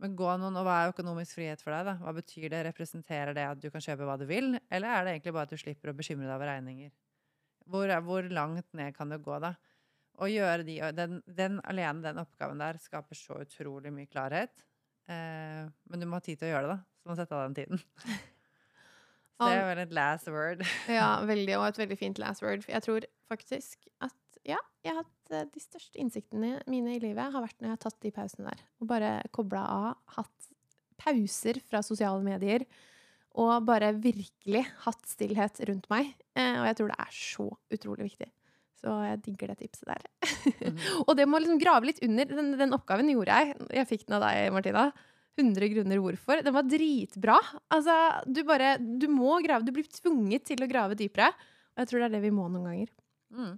Men gå noen, og Hva er økonomisk frihet for deg? da? Hva betyr det? Representerer det at du kan kjøpe hva du vil, eller er det egentlig bare at du slipper å bekymre deg over regninger? Hvor, hvor langt ned kan du gå, da? Å gjøre de, den, den, alene, den oppgaven der, skaper så utrolig mye klarhet. Eh, men du må ha tid til å gjøre det, da. Så du må sette av den tiden. <laughs> Så det er vel et last word. ja, <laughs> veldig, og et veldig fint last word. Jeg tror faktisk at ja, jeg har hatt eh, de største innsiktene mine i livet har vært når jeg har tatt de pausene der. Og bare kobla av. Hatt pauser fra sosiale medier. Og bare virkelig hatt stillhet rundt meg. Eh, og jeg tror det er så utrolig viktig. Så jeg digger det tipset der. Mm. <laughs> og det må liksom grave litt under. Den, den, oppgaven gjorde jeg. Jeg fikk den av deg, Martina. 100 grunner hvorfor. Den var dritbra. Altså, du bare Du må grave. Du blir tvunget til å grave dypere. Og jeg tror det er det vi må noen ganger. Mm.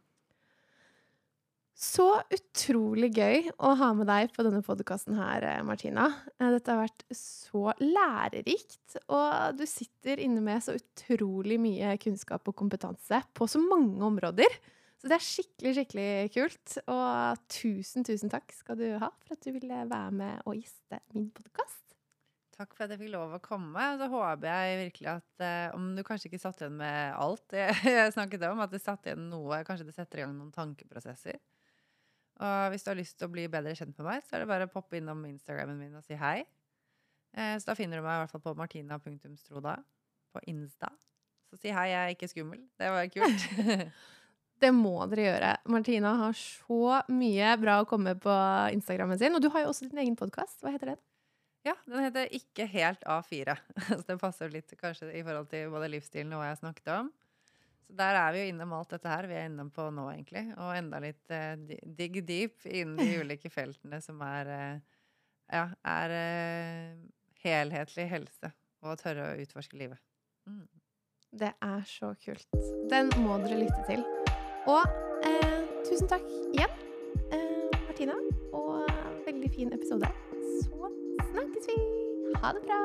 Så utrolig gøy å ha med deg på denne podkasten her, eh, Martina. Eh, dette har vært så lærerikt, og du sitter inne med så utrolig mye kunnskap og kompetanse på så mange områder. Så det er skikkelig, skikkelig kult. Og tusen, tusen takk skal du ha for at du ville være med og gjeste min podkast. Takk for at jeg fikk lov å komme. Så håper jeg virkelig at eh, om du kanskje ikke satt igjen med alt <laughs> jeg snakket om, at det satt igjen noe, kanskje det setter i gang noen tankeprosesser. Og hvis du har lyst til å bli bedre kjent med meg, så er det bare å poppe innom Instagrammen min og si hei. Eh, så da finner du meg i hvert fall på martina.stroda på Insta. Så si hei, jeg er ikke skummel. Det var kult. <laughs> <laughs> det må dere gjøre. Martina har så mye bra å komme på Instagrammen sin. Og du har jo også din egen podkast. Hva heter den? Ja, den heter Ikke helt A4. <laughs> Så den passer litt kanskje i forhold til både livsstilen og hva jeg snakket om. Så der er vi jo innom alt dette her vi er innom på nå, egentlig. Og enda litt eh, dig deep innen de <laughs> ulike feltene som er eh, Ja, er eh, helhetlig helse. Og tørre å utforske livet. Mm. Det er så kult. Den må dere lytte til. Og eh, tusen takk igjen, eh, Martina. Og veldig fin episode. Så snakkes vi. Ha det bra.